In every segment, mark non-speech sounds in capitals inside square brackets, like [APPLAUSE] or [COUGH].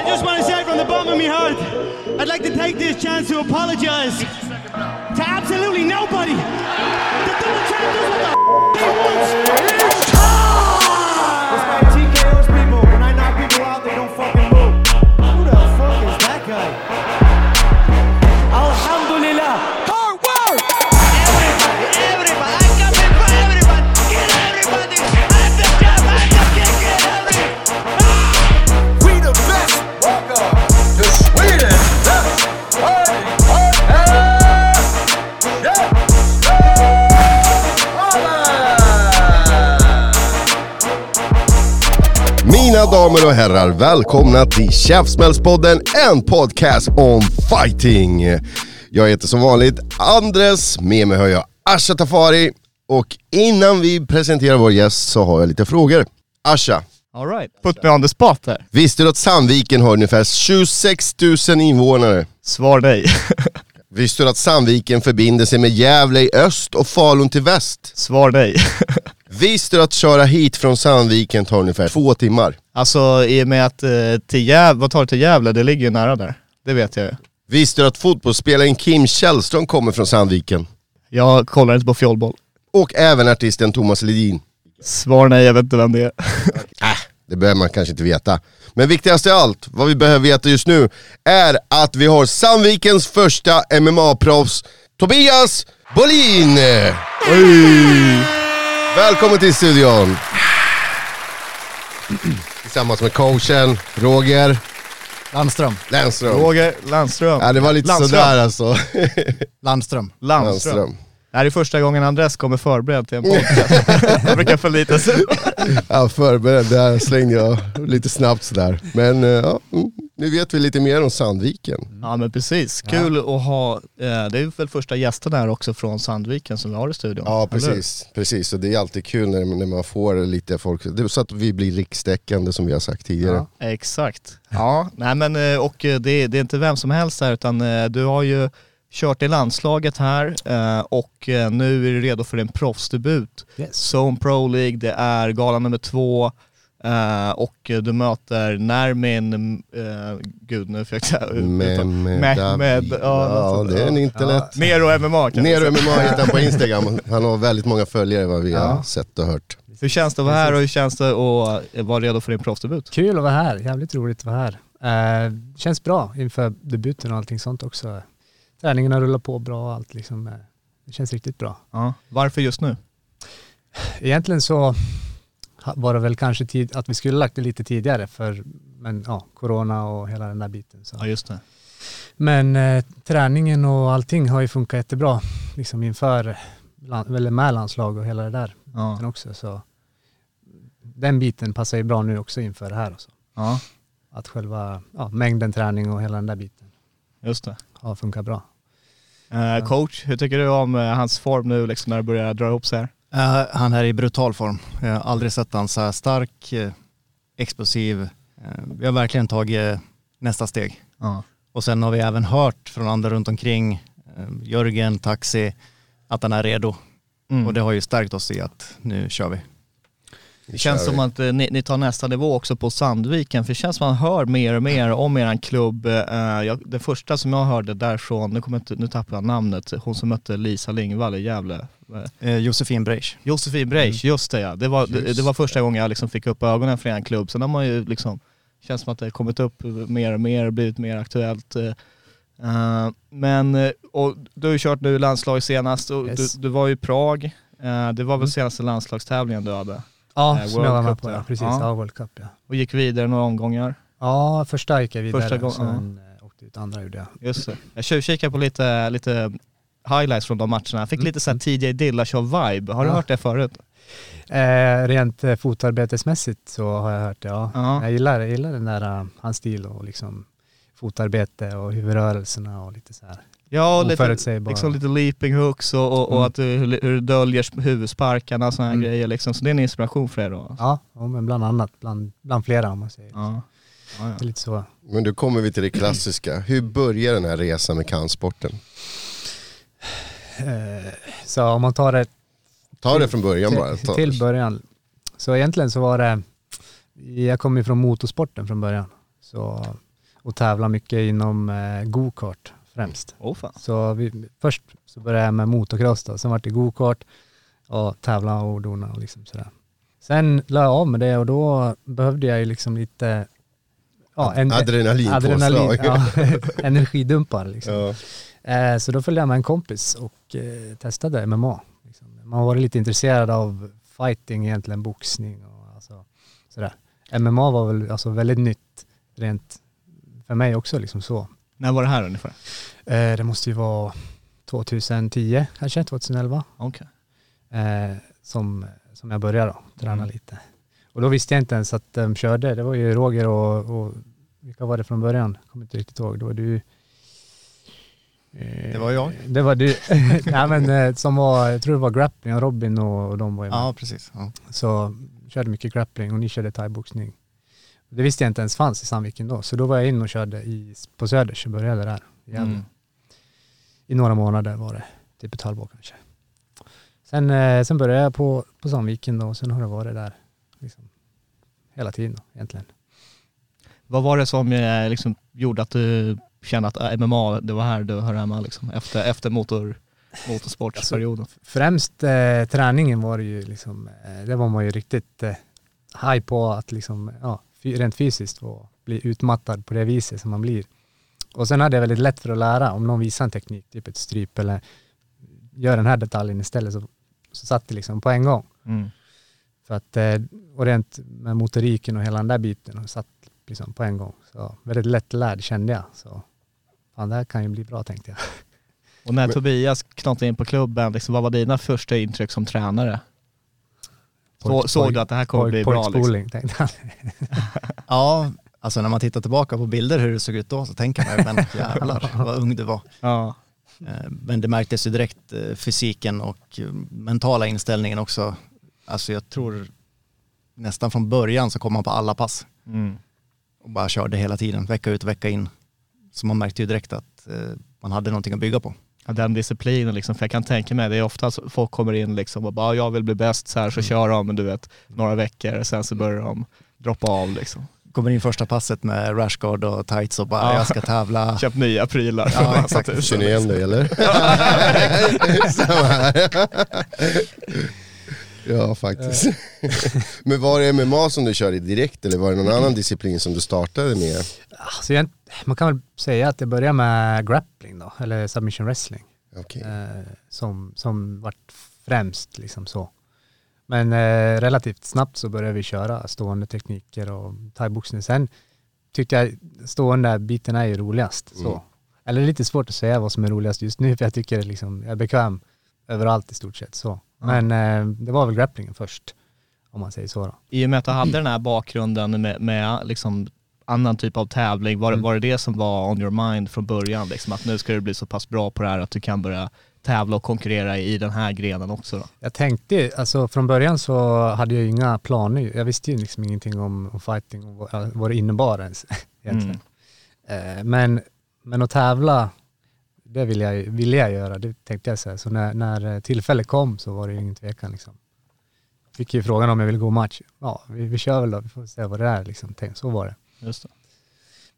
I just want to say from the bottom of my heart, I'd like to take this chance to apologize to absolutely nobody. The double the [LAUGHS] f-. damer och herrar, välkomna till Käftsmällspodden, en podcast om fighting. Jag heter som vanligt Andres, med mig har jag Asha Tafari och innan vi presenterar vår gäst så har jag lite frågor. Asha, Alright, put me on the spot här. visste du att Sandviken har ungefär 26 000 invånare? Svar nej. [LAUGHS] Visste du att Sandviken förbinder sig med Gävle i öst och Falun till väst? Svar nej. [LAUGHS] Visste du att köra hit från Sandviken tar ungefär två timmar? Alltså i och med att eh, till Gävle, vad tar det till Gävle? Det ligger ju nära där. Det vet jag ju. Visste du att fotbollsspelaren Kim Källström kommer från Sandviken? Jag kollar inte på fjollboll. Och även artisten Thomas Ledin. Svar nej, jag vet inte vem det är. [LAUGHS] Äh, det behöver man kanske inte veta. Men viktigast av allt, vad vi behöver veta just nu, är att vi har Sandvikens första MMA-proffs, Tobias Bolin! Välkommen till studion! Tillsammans med coachen Roger Landström. Lennström. Roger Landström. Ja, det var lite Landström. sådär alltså. Landström. Landström. Lennström. Det här är första gången Andres kommer förberedd till en podcast. [LAUGHS] jag brukar förlita sig. Ja, förberedd, där slängde jag lite snabbt sådär. Men eh, ja, mm, nu vet vi lite mer om Sandviken. Ja men precis, kul att ha, eh, det är väl första gästen här också från Sandviken som vi har i studion. Ja eller hur? precis, precis. Och det är alltid kul när, när man får lite folk, det är så att vi blir rikstäckande som vi har sagt tidigare. Exakt. Ja, nej men och eh, det, det är inte vem som helst här utan eh, du har ju kört i landslaget här eh, och eh, nu är du redo för en proffsdebut. Yes. Zone Pro League, det är gala nummer två eh, och du möter Nermin, eh, gud nu fick jag Med, [LAUGHS] med, Mehmed, David. ja, ja, det är en ja. internet. Nero MMA kan Nero. MMA hittar på [LAUGHS] Instagram, han har väldigt många följare vad vi har Ja. sett och hört. Hur känns det att vara här och hur känns det att vara redo för din proffsdebut? Kul att vara här, jävligt roligt att vara här. Eh, känns bra inför debuten och allting sånt också. Träningarna rullar på bra och allt liksom. Det känns riktigt bra. Ja. Varför just nu? Egentligen så var det väl kanske tid att vi skulle lagt det lite tidigare för men ja, corona och hela den där biten. Så. Ja just det. Men eh, träningen och allting har ju funkat jättebra liksom inför, land, eller med landslag och hela det där Ja. också. Så den biten passar ju bra nu också inför det här. Och så. ja, Att själva ja, mängden träning och hela den där biten just det. har funkat bra. Eh, coach, hur tycker du om eh, hans form nu liksom när det börjar dra ihop sig här? Eh, han är i brutal form. Jag har aldrig sett han så här stark, eh, explosiv. Eh, vi har verkligen tagit nästa steg. Och sen har vi även hört från andra runt omkring, Jörgen, Taxi, att han är redo. Mm. Och det har ju stärkt oss i att nu kör vi. Det känns som att eh, ni, ni tar nästa nivå också på Sandviken, för det känns som att man hör mer och mer om eran klubb. Eh, jag, det första som jag hörde därifrån, nu, kommer jag inte, nu tappar jag namnet, hon som mötte Lisa Lingvall i Gävle. Eh, Eh, Josefin Breisch. Josefin Breisch, just det ja. Det var, det, det var första gången jag liksom fick upp ögonen för en klubb. Sen har man ju liksom, känns som att det har kommit upp mer och mer, blivit mer aktuellt. eh. Eh, men, eh, och du har ju kört nu landslag senast och Yes. du, du var ju i Prag. Eh, det var väl Mm. senaste landslagstävlingen du hade? Ja, Eh, som jag var med Cup på. Ja, precis, Ja. ja. World Cup ja. Och gick vidare några omgångar. Ja, första gick jag vidare Första gången, och sen eh, åkte ut andra gjorde jag. Just det. Jag tjuvkikade på lite, lite highlights från de matcherna. Fick Mm. lite såhär TJ Dillashaw-vibe. Har du Ja. hört det förut? Eh, rent eh, fotarbetesmässigt så har jag hört det, ja. Ja. Jag gillar, jag gillar den där, uh, hans stil och liksom fotarbete och huvudrörelserna och lite så här. Ja, lite, liksom lite leaping hooks och, och, och Mm. att du, hur, du döljer huvudsparkarna och sådana här Mm. grejer liksom. Så det är en inspiration för er då? Ja, ja, men bland annat, bland, bland flera om man säger. Ja. Ja, Det är lite så. Men då kommer vi till det klassiska, hur börjar den här resan med kampsporten? Eh, så om man tar det Ta det från början bara. till, Ta. till början. Så egentligen så var det, jag kom ju från motorsporten från början. Så och tävla mycket inom eh, go-kart främst. Åh fan. Så vi, först så började jag med motocross då, sen var det go-kart och tävla och dona och liksom sådär. Sen la jag av med det och då behövde jag ju liksom lite ja, en, Adrenalinpåslag. ja, [LAUGHS] energidumpar liksom. Ja. Eh, så då följde jag med en kompis och eh, testade MMA. Liksom. Man var lite intresserad av fighting egentligen, boxning och alltså, sådär. MMA var väl alltså väldigt nytt rent för mig också liksom så. När var det här ungefär? Eh, det måste ju vara 2010, kanske 2011, Okej. eh, som, som jag började då, träna Mm. lite. Och då visste jag inte ens att de körde, det var ju Roger och, och vilka var det från början? Jag kommer inte riktigt ihåg, det var du. Eh, Det var jag. Det var du, [LAUGHS] nej men eh, som var, jag tror det var grappling, Robin och, och de var ju med. Ja, precis. Ja. Så körde mycket grappling och ni körde thaiboxning. Det visste jag inte ens fanns i Sandviken då, så då var jag in och körde i, på Söders och började där. Mm. I några månader var det, typ ett halvår kanske. Sen, eh, sen började jag på, på Sandviken då och sen har det varit där liksom, hela tiden då, egentligen. Vad var det som eh, liksom, gjorde att du kände att eh, MMA, det var här du hör hemma liksom, efter, efter motor, motorsportsperioden? Främst eh, träningen var det ju liksom, eh, det var man ju riktigt eh, high på att liksom, ja, rent fysiskt få bli utmattad på det viset som man blir. Och sen hade jag väldigt lätt för att lära, om någon visar en teknik, typ ett stryp eller gör den här detaljen istället så, så satt det liksom på en gång. Mm. För att, eh, och rent med motoriken och hela den där biten och satt liksom på en gång. Så väldigt lättlärd kände jag. Så fan det här kan ju bli bra tänkte jag. Och när Tobias knatade in på klubben, liksom, vad var dina första intryck som tränare? Så, såg du att det här kommer bli bra? Liksom? tänkte han. [LAUGHS] ja, alltså när man tittar tillbaka på bilder hur det såg ut då så tänker man ju, men jävlar [LAUGHS] vad ung du var. Ja. Eh, Men det märktes ju direkt eh, fysiken och eh, mentala inställningen också. Alltså jag tror nästan från början så kom man på alla pass Mm. och bara körde hela tiden, vecka ut och vecka in. Så man märkte ju direkt att man hade någonting att bygga på. Ja, den disciplinen liksom, för jag kan tänka mig, det är ofta så folk kommer in liksom och bara jag vill bli bäst så här så kör de, men du vet, några veckor, sen så börjar de droppa av liksom. Kommer in första passet med rashguard och tights och bara Ja. jag ska tävla. [LAUGHS] Köp nya prylar. Ja, exakt. Känner ni igen dig eller? [LAUGHS] [LAUGHS] Ja faktiskt. [LAUGHS] Men var det MMA som du körde direkt eller var det någon annan disciplin som du startade med? Alltså jag, man kan väl säga att jag började med grappling då, eller submission wrestling. Okej. Eh, som, som vart främst liksom så. Men eh, relativt snabbt så började vi köra stående tekniker och thaiboxning. Sen tyckte jag stående biten är ju roligast. Så. Mm. Eller det är lite svårt att säga vad som är roligast just nu för jag tycker liksom, jag är bekväm överallt i stort sett så. Men eh, det var väl grapplingen först, om man säger så då. I och med att du hade den här bakgrunden med, med liksom annan typ av tävling, var, Mm. var det det som var on your mind från början? Liksom, att nu ska du bli så pass bra på det här att du kan börja tävla och konkurrera i den här grenen också då? Jag tänkte, alltså från början så hade jag inga planer. Jag visste ju liksom ingenting om, om fighting och vad, vad det innebar ens [LAUGHS] egentligen. Eh, men, men att tävla, det ville jag, ville jag göra, det tänkte jag säga. Så när, när eh, tillfället kom så var det ju ingen tvekan liksom. Fick ju frågan om jag ville gå match. Ja, vi, vi kör väl då, vi får se vad det är liksom. Tänk, så var det. Just det.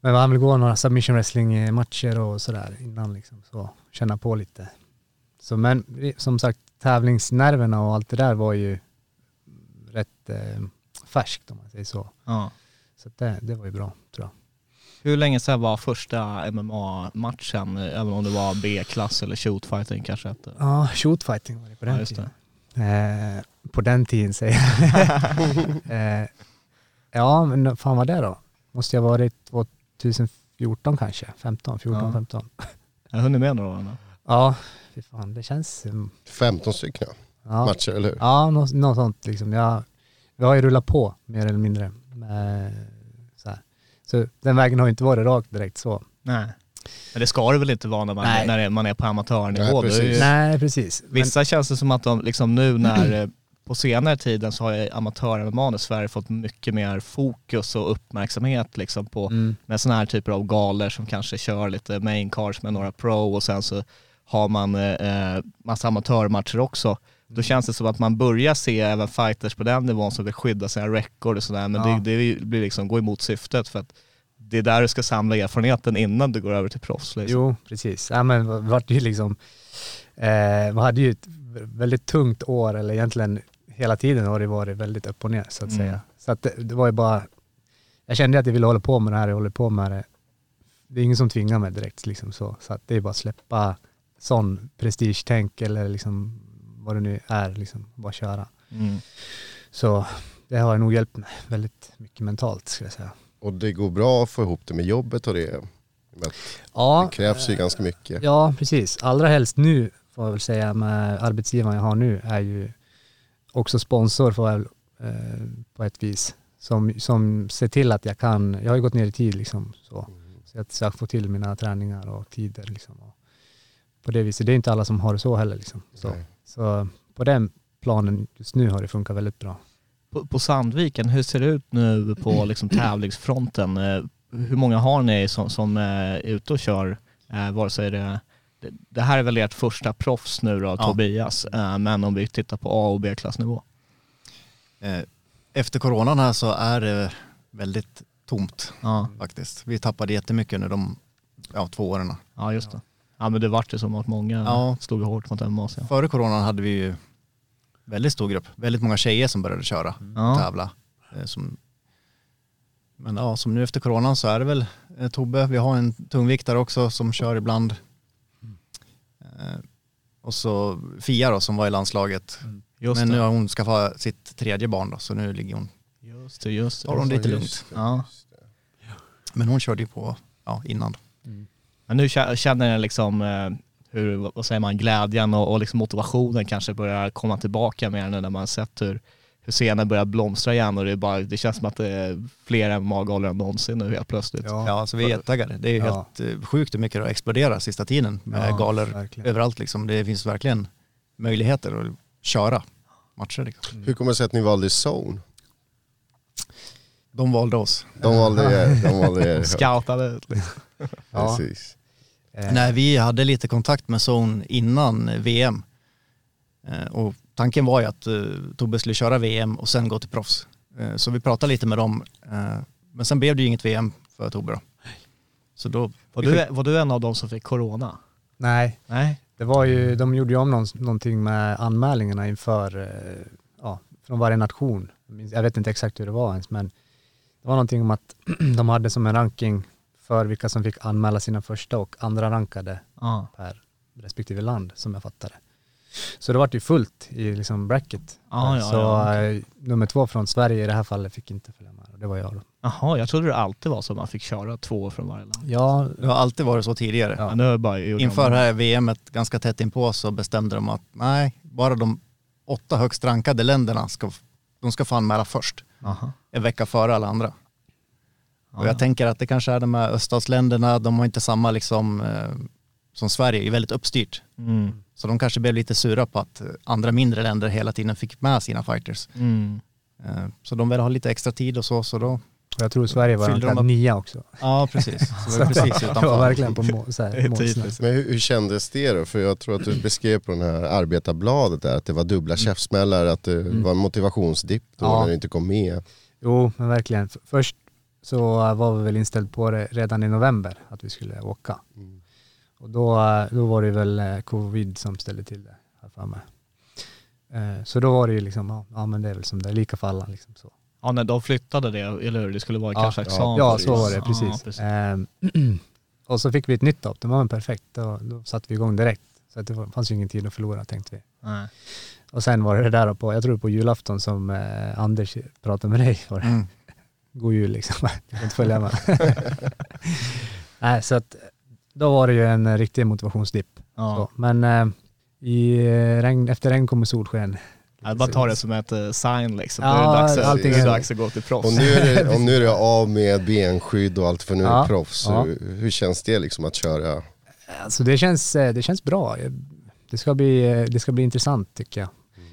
Men han vill gå några submission wrestling matcher och sådär innan liksom, så känna på lite. Så men som sagt, tävlingsnerverna och allt det där var ju rätt eh, färskt om man säger så. Ja. Så det, det var ju bra tror jag. Hur länge sedan var första MMA-matchen, även om det var B-klass eller shootfighting kanske? Att, eh, Ja, shootfighting var det på den ja, just tiden. det. Eh, på den tiden säger jag. [LAUGHS] eh, ja, men fan var det då? Måste jag ha varit 2014 kanske? 15, 14, Ja. 15. Jag har hunnit med några år. Ja, fy fan det känns... um, 15 stycken Ja, matcher, eller hur? Ja, något, något sånt liksom. Jag, vi har ju rullat på mer eller mindre. Med, så, den vägen har ju inte varit rakt direkt så. Nej. Men det ska det väl inte vara när man, Nej. när man är på amatörnivå? Nej, precis. ju- Nej, precis. Men, Vissa känns det som att de liksom nu när, eh, på senare tiden så har amatör-MMA i Sverige fått mycket mer fokus och uppmärksamhet liksom på mm, med sådana här typer av galer som kanske kör lite main cars med några pro och sen så har man eh, eh, massa amatörmatcher också. Då känns det som att man börjar se även fighters på den nivån som vill skydda sina record och sådär men Ja. det, det blir liksom, går emot syftet för att det är där du ska samla erfarenheten innan du går över till proffs. Liksom. Jo, precis. Ja, men vart ju liksom, eh, vi hade ju ett väldigt tungt år, eller egentligen hela tiden har det varit väldigt upp och ner så att Mm. säga. Så att det, det var ju bara, jag kände att jag ville hålla på med det här, jag håller på med det. Det är ingen som tvingar mig direkt liksom så. Så att det är bara att släppa sån prestigetänk eller liksom vad det nu är, liksom bara köra. Mm. Så det har nog hjälpt mig väldigt mycket mentalt skulle jag säga. Och det går bra att få ihop det med jobbet och det. Men Ja, Det krävs ju ganska mycket. Ja, precis. Allra helst nu, får jag väl säga, med arbetsgivaren jag har nu, är ju också sponsor får jag, eh, på ett vis. Som, som ser till att jag kan, jag har ju gått ner i tid liksom, så, så att jag får till mina träningar och tider. Liksom, och på det viset, det är inte alla som har det så heller. Liksom, så. Nej. Så på den planen just nu har det funkat väldigt bra. På, på Sandviken, hur ser det ut nu på [CLEARS THROAT] liksom, tävlingsfronten? Eh, Hur många har ni som, som eh, är ute och kör? Eh, vare sig det, det, här är väl ert första proffs nu då, Tobias, eh, men om vi tittar på A och B-klassnivå. Efter coronan här så är det väldigt tomt Ja, faktiskt. Vi tappade jättemycket under de ja, två åren. ja just det. Ja men det vart ju som att många Ja. slog hårt mot MAC. Ja. Före coronan hade vi ju väldigt stor grupp. Väldigt många tjejer som började köra och Ja. tävla. Eh, Som, men ja, som nu efter coronan så är det väl eh, Tobbe. Vi har en tungviktare också som kör ibland. Eh, och så Fia då som var i landslaget. Just men nu det. har hon skaffat sitt tredje barn då, så nu ligger hon, Just det, just tar hon det det. lite lugnt. Det. Ja. Men hon körde ju på ja, innan. Men nu kä- känner jag liksom eh, hur, vad- säger man, glädjen och, och liksom motivationen kanske börjar komma tillbaka mer nu när man har sett hur, hur scenen börjar blomstra igen och det, är bara, det känns som att det är fler MMA-galor än någonsin nu helt plötsligt. Ja, alltså vi är jättetaggade. Det är Ja. helt eh, sjukt hur mycket det har exploderat sista tiden med Ja, galor verkligen. överallt liksom. Det finns verkligen möjligheter att köra matcher. Liksom. Hur kommer det sig att ni valde Zone? De valde oss. De valde er. De valde er. [LAUGHS] Scoutade ut liksom. Ja. Precis. Eh, Nej, vi hade lite kontakt med Zone innan VM. Eh, Och tanken var ju att eh, Tobbe skulle köra VM och sen gå till proffs. Eh, Så vi pratade lite med dem. Men sen blev det ju inget VM för Tobbe då. Så då, Var du, var du en av dem som fick corona? Nej, Nej. Det var ju, de gjorde ju om någon, någonting med anmälningarna inför, ja, från varje nation. Jag vet inte exakt hur det var ens, men det var någonting om att [CLEARS THROAT] de hade som en ranking för vilka som fick anmäla sina första och andra rankade Ja. per respektive land, som jag fattade. Så det var ju fullt i liksom bracket. Ja, ja, så ja, eh, nummer två från Sverige i det här fallet fick inte följa med. och Det var jag då. Jaha, jag trodde det alltid var så att man fick köra två från varje land. Ja, det har alltid varit så tidigare. Ja. jag bara Inför det det. här VMet ganska tätt inpå så bestämde de att nej, bara de åtta högst rankade länderna ska, de ska få anmäla först. Aha. En vecka före alla andra. Och Ja. jag tänker att det kanske är de här öststatsländerna, de har inte samma liksom eh, som Sverige, det är väldigt uppstyrt. Mm. Så de kanske blev lite sura på att andra mindre länder hela tiden fick med sina fighters. Mm. Eh, Så de vill ha lite extra tid och så, så då... jag tror Sverige var de upp- nia också. Ja, precis. [LAUGHS] Så det var precis Det var utanför. verkligen på må, [LAUGHS] så Det här. Men hur, hur kändes det då? För jag tror att du [CLEARS THROAT] beskrev på den här arbetarbladet där att det var dubbla käftsmällar, att det var en motivationsdipp då Ja. när du inte kom med. Jo, men verkligen. Först så var vi väl inställd på det redan i november, att vi skulle åka. Och då, eh, då var det väl eh, covid som ställde till det, här för mig. Eh, Så då var det ju liksom, ja, ja men det är väl som det är, lika för alla. Liksom så. Ja, när de flyttade det, eller hur? Det skulle vara Ja, Kazakstan. Ja, precis. så var det, Ja, precis. Ehm, [CLEARS THROAT] och så fick vi ett nytt datum, ja men perfekt. Då, då satte vi igång direkt. Så att det var- fanns ju ingen tid att förlora tänkte vi. Nej. Och sen var det det där på, jag tror på julafton som eh, Anders pratade med dig. Var det. Mm. God jul liksom. Jag kan inte följa med. [LAUGHS] Nej, så att då var det ju en riktig motivationsdipp. Ja. Men eh, i eh, regn, efter regn kommer solsken. Jag bara tar det som ett eh, sign liksom. Ja, det är dags, att- allting det är dags att gå till proffs. Och nu är det, och nu är det [LAUGHS] av med benskydd och allt för nu är det Ja, proffs. ja. Hur, hur känns det liksom att köra? Alltså det känns, eh, det känns bra. Det ska, bli, det ska bli intressant tycker jag.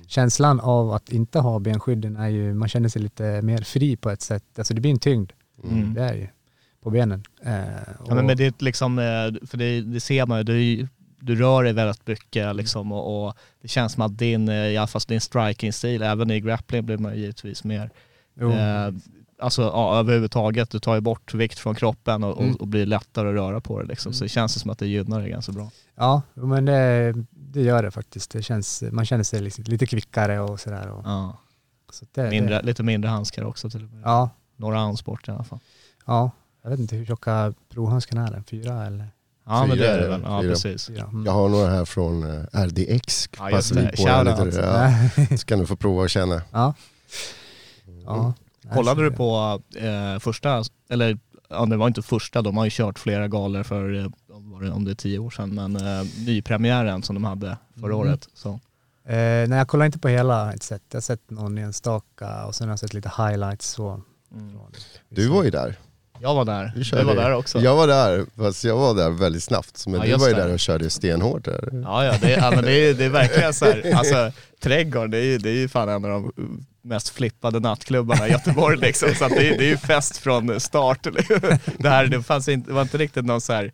Känslan av att inte ha benskydden är ju, man känner sig lite mer fri på ett sätt. Alltså det blir en tyngd, Mm. det är ju, på benen. Eh, Ja, men, men det är liksom, eh, för det, det ser man ju, du, du rör dig väldigt mycket liksom och, och det känns som att din, eh, i alla fall din striking-stil, även i grappling blir man givetvis mer eh, alltså ja, överhuvudtaget, du tar ju bort vikt från kroppen och, Mm. och, och blir lättare att röra på det liksom. Så det känns det som att det gynnar det ganska bra. Ja, men det, det gör det faktiskt. Det känns, man känner sig liksom lite kvickare och sådär. Och, Ja. så det, Mindre, det, lite mindre handskar också till och med. ja, Några ounce bort i alla fall. ja, jag vet inte hur tjocka provhandskarna är. den? Fyra eller Ja men det är det väl. Ja fyra. precis. fyra? Mm. Jag har några här från eh, RDX. Ja, just Passar det. på lite, ja. Så kan du få prova och känna. ja. ja. Kollade Nej, du på eh, första, eller ja, det var inte första, de har ju kört flera galor för, eh, var det- om det är tio år sedan, men eh, nypremiären som de hade förra Mm. året. Så. Eh, nej, jag kollar inte på hela, har inte sett. Jag har sett någon enstaka och sen har jag sett lite highlights så. Mm. Du var ju där. Jag var där, Du du, var där också. Jag var där, fast jag var där väldigt snabbt. Men Ja, du var ju det. där och körde stenhårt där. Ja, ja, det, ja men det, är, det är verkligen så här, [LAUGHS] alltså trädgården det är, ju, det är ju fan en av de mest flippade nattklubbarna i Göteborg liksom. Så att det, är, det är ju fest från start. [LAUGHS] Det, här, det, fanns inte, det var inte riktigt någon så här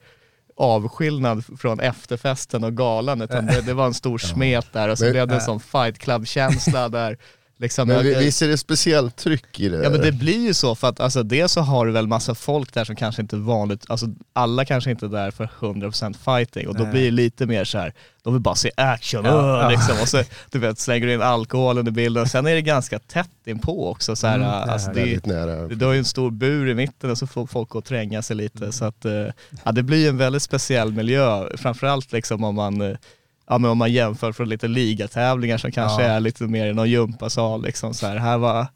avskillnad från efterfesten och galan utan det, det var en stor [LAUGHS] smet där och så blev det en sån fight club-känsla [LAUGHS] där. Liksom, Men vi- visst är det speciellt tryck i det? Ja men det blir ju så för att alltså dels så har du väl massa folk där som kanske inte är vanligt, alltså alla kanske inte är där för 100% fighting och då Nej. blir det lite mer så här. de vill bara se action, Ja, liksom. och så du vet slänger du in alkohol under bilden och sen är det ganska tätt inpå också så här, Mm, det är alltså, det, Väldigt nära. du har ju en stor bur i mitten och så får folk gå och tränga sig lite Mm. så att eh, ja, det blir en väldigt speciell miljö, framförallt liksom om man eh, Ja men om man jämför från lite ligatävlingar som kanske Ja. är lite mer i någon gympasal liksom så här. här var,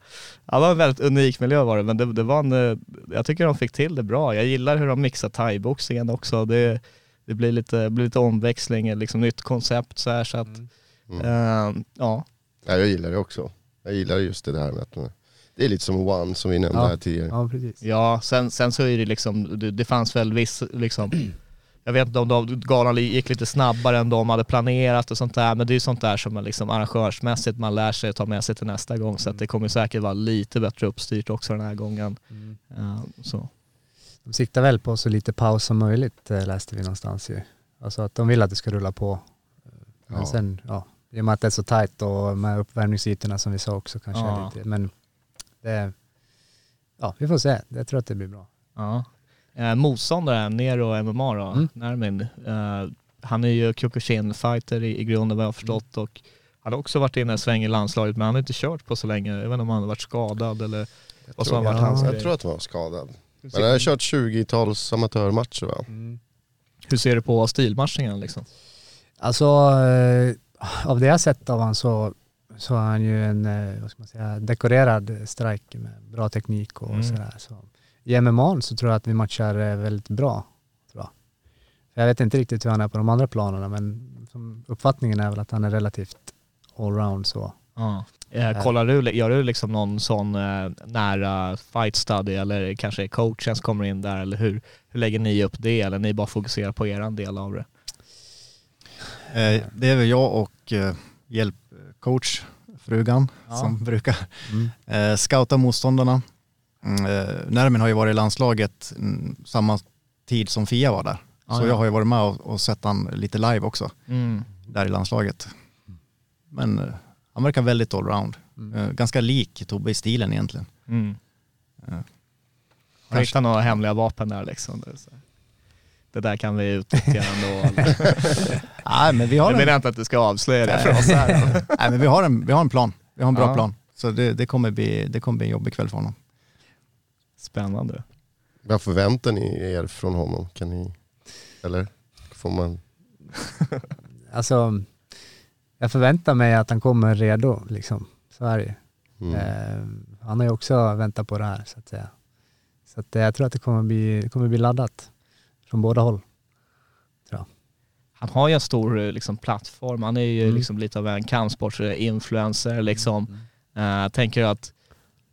ja, det var en väldigt unik miljö var det, men det, det var en, eh, jag tycker de fick till det bra. Jag gillar hur de mixar thaiboxningen också. Det, det blir lite, blir lite omväxling, liksom nytt koncept så här så att, Mm. eh, ja. Ja, jag gillar det också. Jag gillar just det där med att man- det är lite som One som vi nämnde Ja. här tidigare. Ja, precis. Ja, sen, sen så är det liksom, det, det fanns väl viss, liksom, jag vet inte om de, galan gick lite snabbare än de hade planerat och sånt där, men det är ju sånt där som man liksom arrangörsmässigt man lär sig att ta med sig till nästa gång, så att det kommer säkert vara lite bättre uppstyrt också den här gången. Mm. Ja, så. De siktar väl på så lite paus som möjligt eh, läste vi någonstans ju. Alltså att de vill att det ska rulla på. Men Ja. sen, ja, i och med att det är så tajt och med uppvärmningsytorna som vi sa också kanske Ja. lite, men det, ja vi får se. Jag tror att det blir bra. Ja. Eh, motståndaren, Nero MMA då, Mm. Nermin, eh, han är ju Kyokushin-fighter i, i grunden vad jag har förstått och han har också varit inne en sväng i landslaget men han har inte kört på så länge. Jag vet inte om han har varit skadad eller vad som har varit hans Jag grej. tror att han var skadad. Men han har kört 20-tals amatörmatcher va? Hur ser du på stilmatchningen liksom? Alltså eh, av det jag sett av han så, så är han ju en, eh, vad ska man säga, dekorerad striker med bra teknik och Mm. sådär. Så. I MMA så tror jag att vi matchar eh, väldigt bra. Tror jag. För jag vet inte riktigt hur han är på de andra planerna men som uppfattningen är väl att han är relativt allround så. Ja. Eh, kollar du, gör du liksom någon sån eh, nära fight study eller kanske coachen som kommer in där eller hur, hur lägger ni upp det eller ni bara fokuserar på eran del av det? Eh, Det är väl jag och eh, hjälpcoach, frugan, Ja. som brukar Mm. eh, scouta motståndarna. Mm, eh, Nermin har ju varit i landslaget mm, samma tid som Fia var där. Ja, så ja. jag har ju varit med och, och sett han lite live också, Mm. där i landslaget. Men eh, han verkar väldigt allround. Mm. Eh, ganska lik Tobbe i stilen egentligen. Mm. Ja. Har du hittat några hemliga vapen där liksom? Det, där kan vi utnyttja ändå. [LAUGHS] Nej men vi har Jag en, menar inte att du ska avslöja det för oss här. [LAUGHS] nej, men vi har en, vi har en plan. Vi har en bra Ja. plan. Så det, det, kommer bli, det kommer bli en jobbig kväll för honom. Spännande. Vad förväntar ni er från honom? Kan ni, eller får man? [LAUGHS] Alltså jag förväntar mig att han kommer redo liksom. Så är det ju. Mm. Eh, han har ju också väntat på det här så att säga. Så att, eh, jag tror att det kommer bli, kommer bli laddat från båda håll. Han har ju en stor eh, liksom, plattform. Han är ju Mm. liksom lite av en kampsportsinfluencer. Liksom. Eh, Jag tänker att,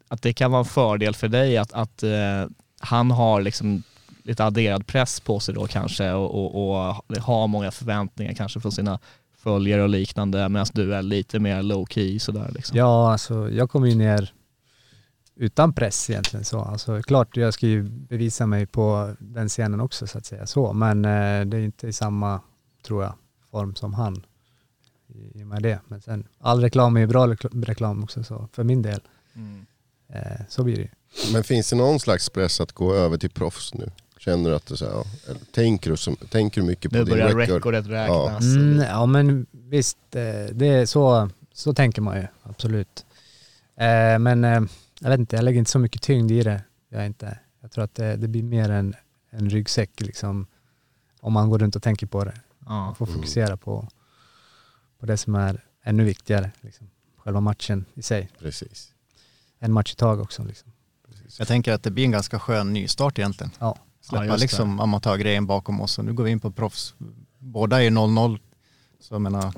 att det kan vara en fördel för dig att, att eh, han har liksom lite adderad press på sig då kanske och, och, och har många förväntningar kanske från sina följare och liknande medan du är lite mer low key sådär liksom. Ja, alltså jag kom ju ner utan press egentligen så. Alltså klart, jag ska ju bevisa mig på den scenen också så att säga så, men eh, det är inte i samma, tror jag, form som han i, i och med det. Men sen, all reklam är ju bra rekl- reklam också så, för min del. Mm. Eh, så blir det. Men finns det någon slags press att gå över till proffs nu? Känner du att du så här, ja, eller tänker, du som, tänker du mycket på Nu din börjar record? recordet räknas. Mm, ja men visst, eh, det är så, så tänker man ju absolut. Eh, Men eh, jag vet inte, jag lägger inte så mycket tyngd i det. Jag, inte. jag tror att det, det blir mer en, en ryggsäck liksom, om man går runt och tänker på det. Ja. Man får fokusera på, på det som är ännu viktigare. Liksom. Själva matchen i sig. Precis. En match i taget också. Liksom. Jag tänker att det blir en ganska skön nystart egentligen. Ja. Släppa Ja, liksom amatörgrejen bakom oss och nu går vi in på proffs. Båda är 0-0. Så jag menar,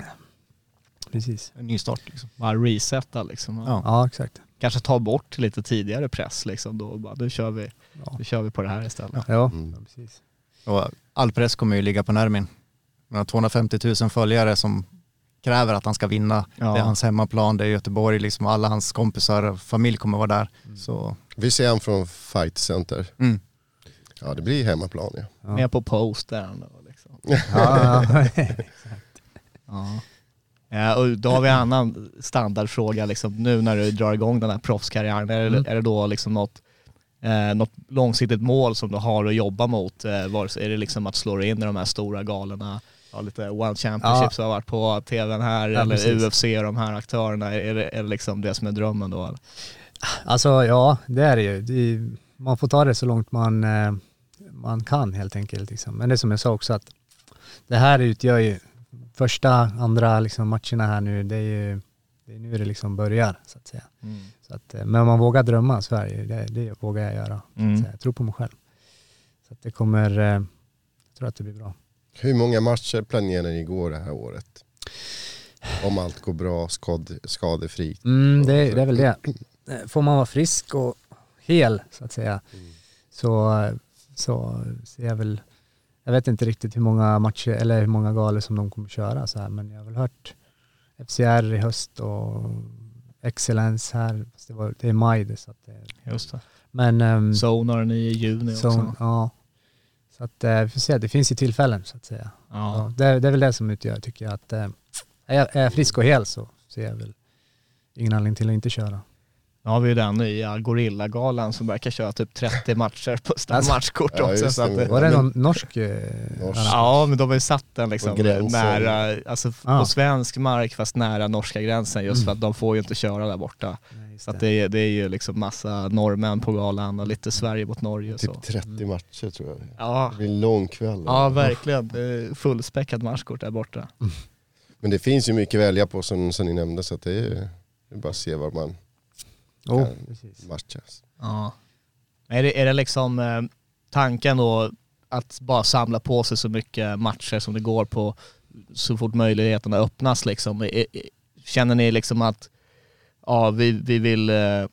Precis. en nystart liksom. Bara resetta liksom. Ja. Ja, exakt. Kanske ta bort lite tidigare press liksom. Då bara, nu kör vi, Ja, nu kör vi på det här istället. ja Mm. precis. Och all press kommer ju ligga på Nermin. Han har 250 000 följare som kräver att han ska vinna. Ja. Det är hans hemmaplan, det är Göteborg, liksom alla hans kompisar och familj kommer vara där. Så, Vi ser han från Fight Center. mm. Ja det blir hemmaplan ja. Ja. Med på postern och liksom. [LAUGHS] Ja, ja. [LAUGHS] Ja. Ja, och då har vi en annan standardfråga liksom, nu när du drar igång den här proffskarriären. Är, det, Mm. är det då liksom något, eh, något långsiktigt mål som du har att jobba mot? Eh, vare sig är det liksom att slå dig in i de här stora galorna? Ja, lite One Championships har varit på tvn här, Ja, eller precis. UFC och de här aktörerna. Är det, är det liksom det som är drömmen då? Eller? Alltså ja, det är det ju. Det är, man får ta det så långt man, eh, man kan helt enkelt. Liksom. Men det är som jag sa också att det här utgör ju första, andra liksom, matcherna här nu, det är ju det är nu det liksom börjar så att säga. Så att, eh, men om man vågar drömma så är det, det, det vågar jag göra. Mm. Jag tror på mig själv. Så att det kommer, eh, jag tror att det blir bra. Hur många matcher planerar ni gå det här året? Om allt går bra, skad, skadefritt. Mm, det, det är väl det. Eh, Får man vara frisk och hel så att säga så, så ser jag väl, jag vet inte riktigt hur många matcher eller hur många galor som de kommer köra så här men jag har väl hört FCR i höst och Excellence här, det, var, det är maj det så att det, Just det. men ehm, Zone har den i juni också. så, ja. Så att eh, vi får se, det finns ju tillfällen så att säga. Ja. Ja, det, det är väl det som utgör tycker jag att eh, är, jag, är jag frisk och hel så ser jag väl ingen anledning till att inte köra. Nu har vi ju den nya Gorillagalan som verkar köra typ 30 matcher på Alltså, matchkort ja, också. Så att det. det, Var det men- någon norsk? eh, Norsk. Ja men de har ju satt den liksom nära, alltså Ah. på svensk mark fast nära norska gränsen just för att de får ju inte köra där borta. Nej, Så att det. det, är- det ju liksom massa norrmän på galan och lite Sverige mot Norge och så. Typ 30 matcher tror jag. Ja, Det blir en lång kväll. ja verkligen. Det Fullspäckat matchkort där borta. Men det finns ju mycket att välja på som, som ni nämnde så att det är, det är bara att se var man Oh, matchas. Ja. Är det, är det liksom eh, tanken då att bara samla på sig så mycket matcher som det går på så fort möjligheterna öppnas liksom? Känner ni liksom att ja, vi, vi vill eh,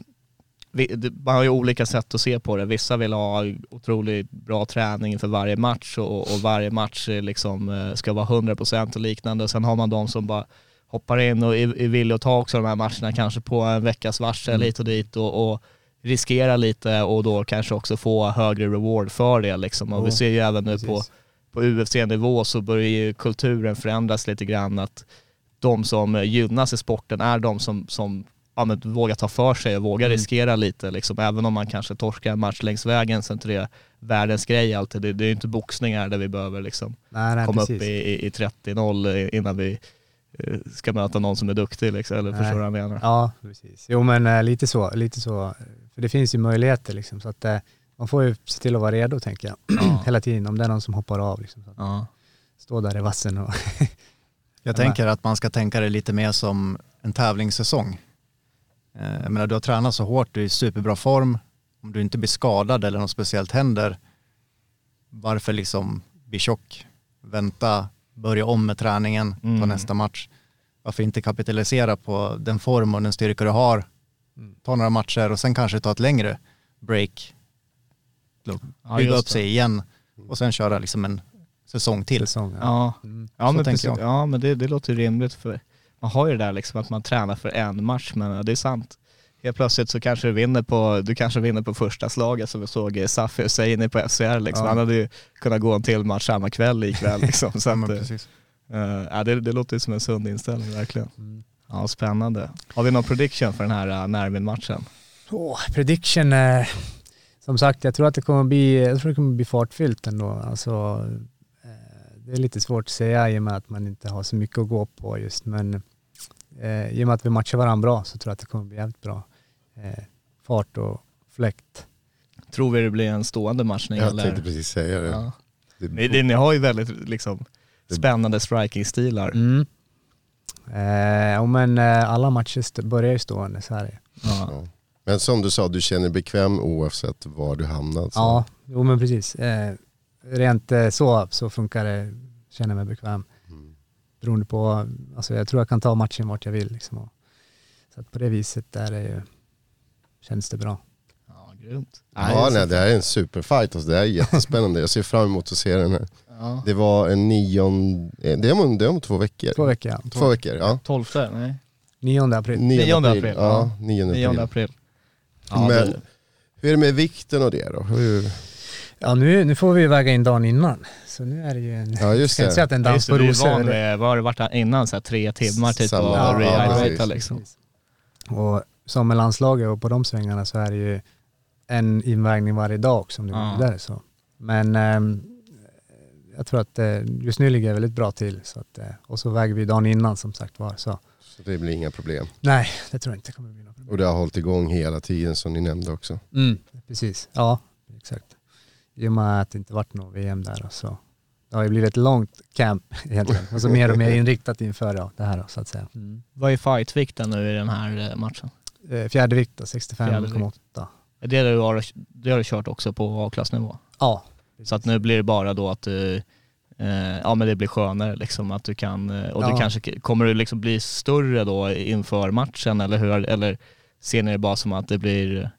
vi, man har ju olika sätt att se på det. Vissa vill ha otroligt bra träning för varje match och, och varje match liksom, eh, ska vara 100% och liknande. Sen har man de som bara hoppar in och är, är villiga att ta också de här matcherna kanske på en veckas varsel hit och dit och, och riskera lite och då kanske också få högre reward för det liksom. Och vi Ja, ser ju även nu på, precis. på UFC-nivå så börjar ju kulturen förändras lite grann att de som gynnas i sporten är de som, som ja, men, vågar ta för sig och vågar Mm. riskera lite liksom. Även om man kanske torskar en match längs vägen så är inte det världens grej alltid. Det, det är ju inte boxningar där vi behöver liksom Nej, nej, komma precis. upp i, i, i 30-0 innan vi ska möta någon som är duktig liksom, eller Nej. förstår du vad jag menar? Ja, precis. Jo men eh, lite så, lite så. För det finns ju möjligheter liksom så att eh, man får ju se till att vara redo tänker jag. Ja. [CLEARS THROAT] Hela tiden om det är någon som hoppar av liksom. Så att Ja. stå där i vassen och [LAUGHS] Jag tänker att man ska tänka det lite mer som en tävlingssäsong. Eh, Jag menar, du har tränat så hårt, du är i superbra form. Om du inte blir skadad eller något speciellt händer, varför liksom bli tjock? Vänta, börja om med träningen, ta Mm. nästa match. Varför inte kapitalisera på den form och den styrka du har? Ta några matcher och sen kanske ta ett längre break. Ja, Bygga just upp sig igen och sen köra liksom en säsong till. säsong. Ja, Mm. ja men, tänker precis, jag. ja, men det, det låter rimligt för man har ju det där liksom att man tränar för en match men ja, det är sant. Helt plötsligt så kanske du vinner på, du kanske vinner på första slaget som vi såg i Safi Husseini på FCR liksom. Ja. Han hade ju kunnat gå en till match samma kväll ikväll [LAUGHS] liksom. Så Ja, att, eh, eh, ja, det, det låter ju som en sund inställning verkligen. Mm. Ja, spännande. Har vi någon prediction för den här uh, Nervin-matchen? Åh, prediction, eh, som sagt jag tror att det kommer bli, jag tror det kommer bli fartfyllt ändå. Alltså, eh, det är lite svårt att säga i och med att man inte har så mycket att gå på just men eh, i och med att vi matchar varandra bra så tror jag att det kommer bli jävligt bra. Eh, fart och fläkt. Tror vi det blir en stående match när det Jag gäller... tänkte precis säga det. Ja. det Ni, ni, ni har ju väldigt liksom, spännande striking-stilar. Mm. Eh, men eh, alla matcher st- börjar ju stående, så är det. Ja. Ja. Men som du sa, du känner dig bekväm oavsett var du hamnar. Så. Ja, jo men precis. Eh, rent eh, så, så funkar det, känner mig bekväm. Mm. Beroende på, alltså jag tror jag kan ta matchen vart jag vill. Liksom. Och, så att på det viset är det ju, känns det bra. Ja, grymt. Ja, nej, det här är en superfight. Alltså. Det här är [LAUGHS] jättespännande. Jag ser fram emot att se den här. Ja. Det var en nion... eh, Det är om, det är om två veckor. Två veckor ja. Två veckor, ja. 12, nej? 9 april. 9 9 april, Ja, 9 april. 9 april. Ja, Men det, hur är det med vikten och det då? Hur... Ja nu, nu får vi väga in dagen innan. Så nu är det ju en, Ja, just ska inte det. säga att det en Ja, dans just det, på du är rosor. van vid, vad har det varit innan? Så här, tre timmar typ Samma- och Ja, rehydrata precis. liksom. Och som med landslaget och på de svängarna så är det ju en invägning varje dag också om det går vidare. Så. Men ehm, jag tror att eh, just nu ligger jag väldigt bra till. Så att, eh, och så väger vi dagen innan som sagt var. Så. Så det blir inga problem. Nej, det tror jag inte kommer bli något problem. Och det har hållit igång hela tiden som ni nämnde också. Mm, precis, ja exakt. I och med att det inte varit något VM där och så. Det har ju blivit ett långt camp [LAUGHS] egentligen. Och så mer och mer inriktat inför ja, det här då, så att säga. Mm. Vad är fightvikten nu i den här eh, matchen? Eh, Fjärde vikt då, Fjärde 65,8. Är det du har, det har du kört också på A-klassnivå? Ja. Så att nu blir det bara då att du, eh, ja men det blir skönare liksom att du kan, eh, och du Ja. kanske, kommer du liksom bli större då inför matchen eller hur, eller ser ni det bara som att det blir,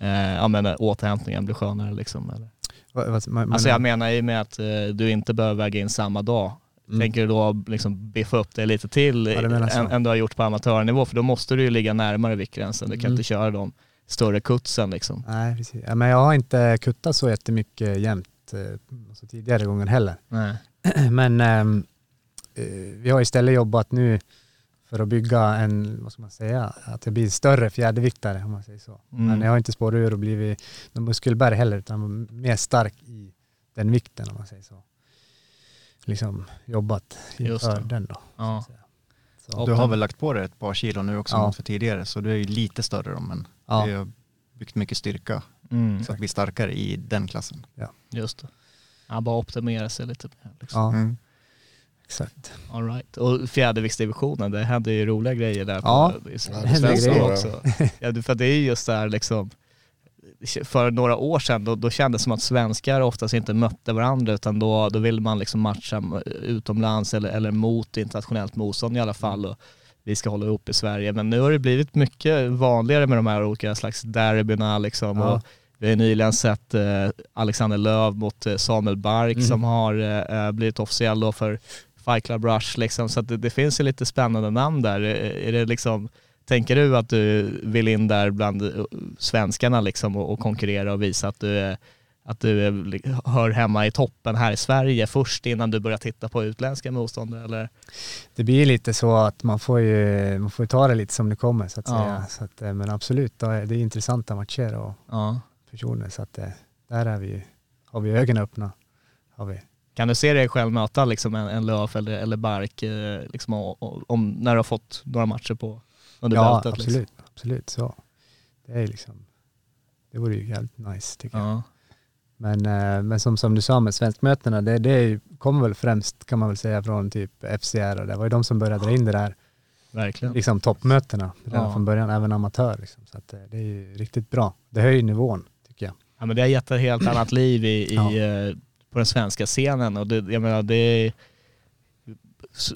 eh, ja men eh, återhämtningen blir skönare liksom? Eller? Vad, vad, man, Alltså jag menar i och med att eh, du inte behöver väga in samma dag. Mm. Tänker du då liksom biffa upp det lite till Ja, än, än du har gjort på amatörnivå? För då måste du ju ligga närmare viktgränsen. Du kan Mm. inte köra de större kutsen liksom. Nej, precis. Ja, men jag har inte kuttat så jättemycket jämt eh, alltså tidigare gånger heller. Nej. [CLEARS THROAT] Men eh, vi har istället jobbat nu för att bygga en, vad ska man säga, att det blir större fjärdeviktare om man säger så. Mm. Men jag har inte spårat ur och blivit någon muskelberg heller utan mer stark i den vikten om man säger så. Liksom jobbat Just inför den då. Ja. Så. Du har väl lagt på dig ett par kilo nu också Ja. mot för tidigare så du är ju lite större då men Ja. vi har byggt mycket styrka Mm. så att vi är starkare i den klassen. Just det. Ja, bara optimera sig lite mer. Liksom. Ja, Mm. exakt. All right. Och fjäderviktsdivisionen, det händer ju roliga grejer där Ja, på, i det svenska händer grejer. också. Ja, för det är ju just där liksom, för några år sedan då, då kändes det som att svenskar oftast inte mötte varandra utan då, då ville man liksom matcha utomlands eller, eller mot internationellt motstånd i alla fall. Och vi ska hålla ihop i Sverige. Men nu har det blivit mycket vanligare med de här olika slags derbyna liksom. Ja. Och vi har nyligen sett eh, Alexander Löv mot eh, Samuel Bark Mm. som har eh, blivit officiell då för Fight Club Rush liksom. Så det, det finns ju lite spännande namn där. Är är det liksom, tänker du att du vill in där bland eh, svenskarna liksom och, och konkurrera och visa att du, är, att du är, hör hemma i toppen här i Sverige först innan du börjar titta på utländska motståndare eller? Det blir lite så att man får ju, man får ta det lite som det kommer så att Ja. säga. Så att, eh, men absolut, det är intressanta matcher och Ja. personer så att eh, där är vi, har vi ögonen öppna. Har vi. Kan du se dig själv möta liksom en, en Löf eller, eller Bark liksom, och, om, när du har fått några matcher på under Ja, bältet? absolut, Liksom? absolut så. Det är liksom, det vore ju jävligt nice tycker jag. Ja. Men, eh, men som, som du sa med svenskmötena, det, det kommer väl främst kan man väl säga från typ FCR och det var ju de som började dra in det där, Verkligen. liksom toppmötena redan Ja. från början, även amatör liksom. Så att eh, det är ju riktigt bra. Det höjer nivån tycker jag. Ja, men det har gett ett helt annat liv i, i, Ja. eh, på den svenska scenen och det, jag menar, det, är-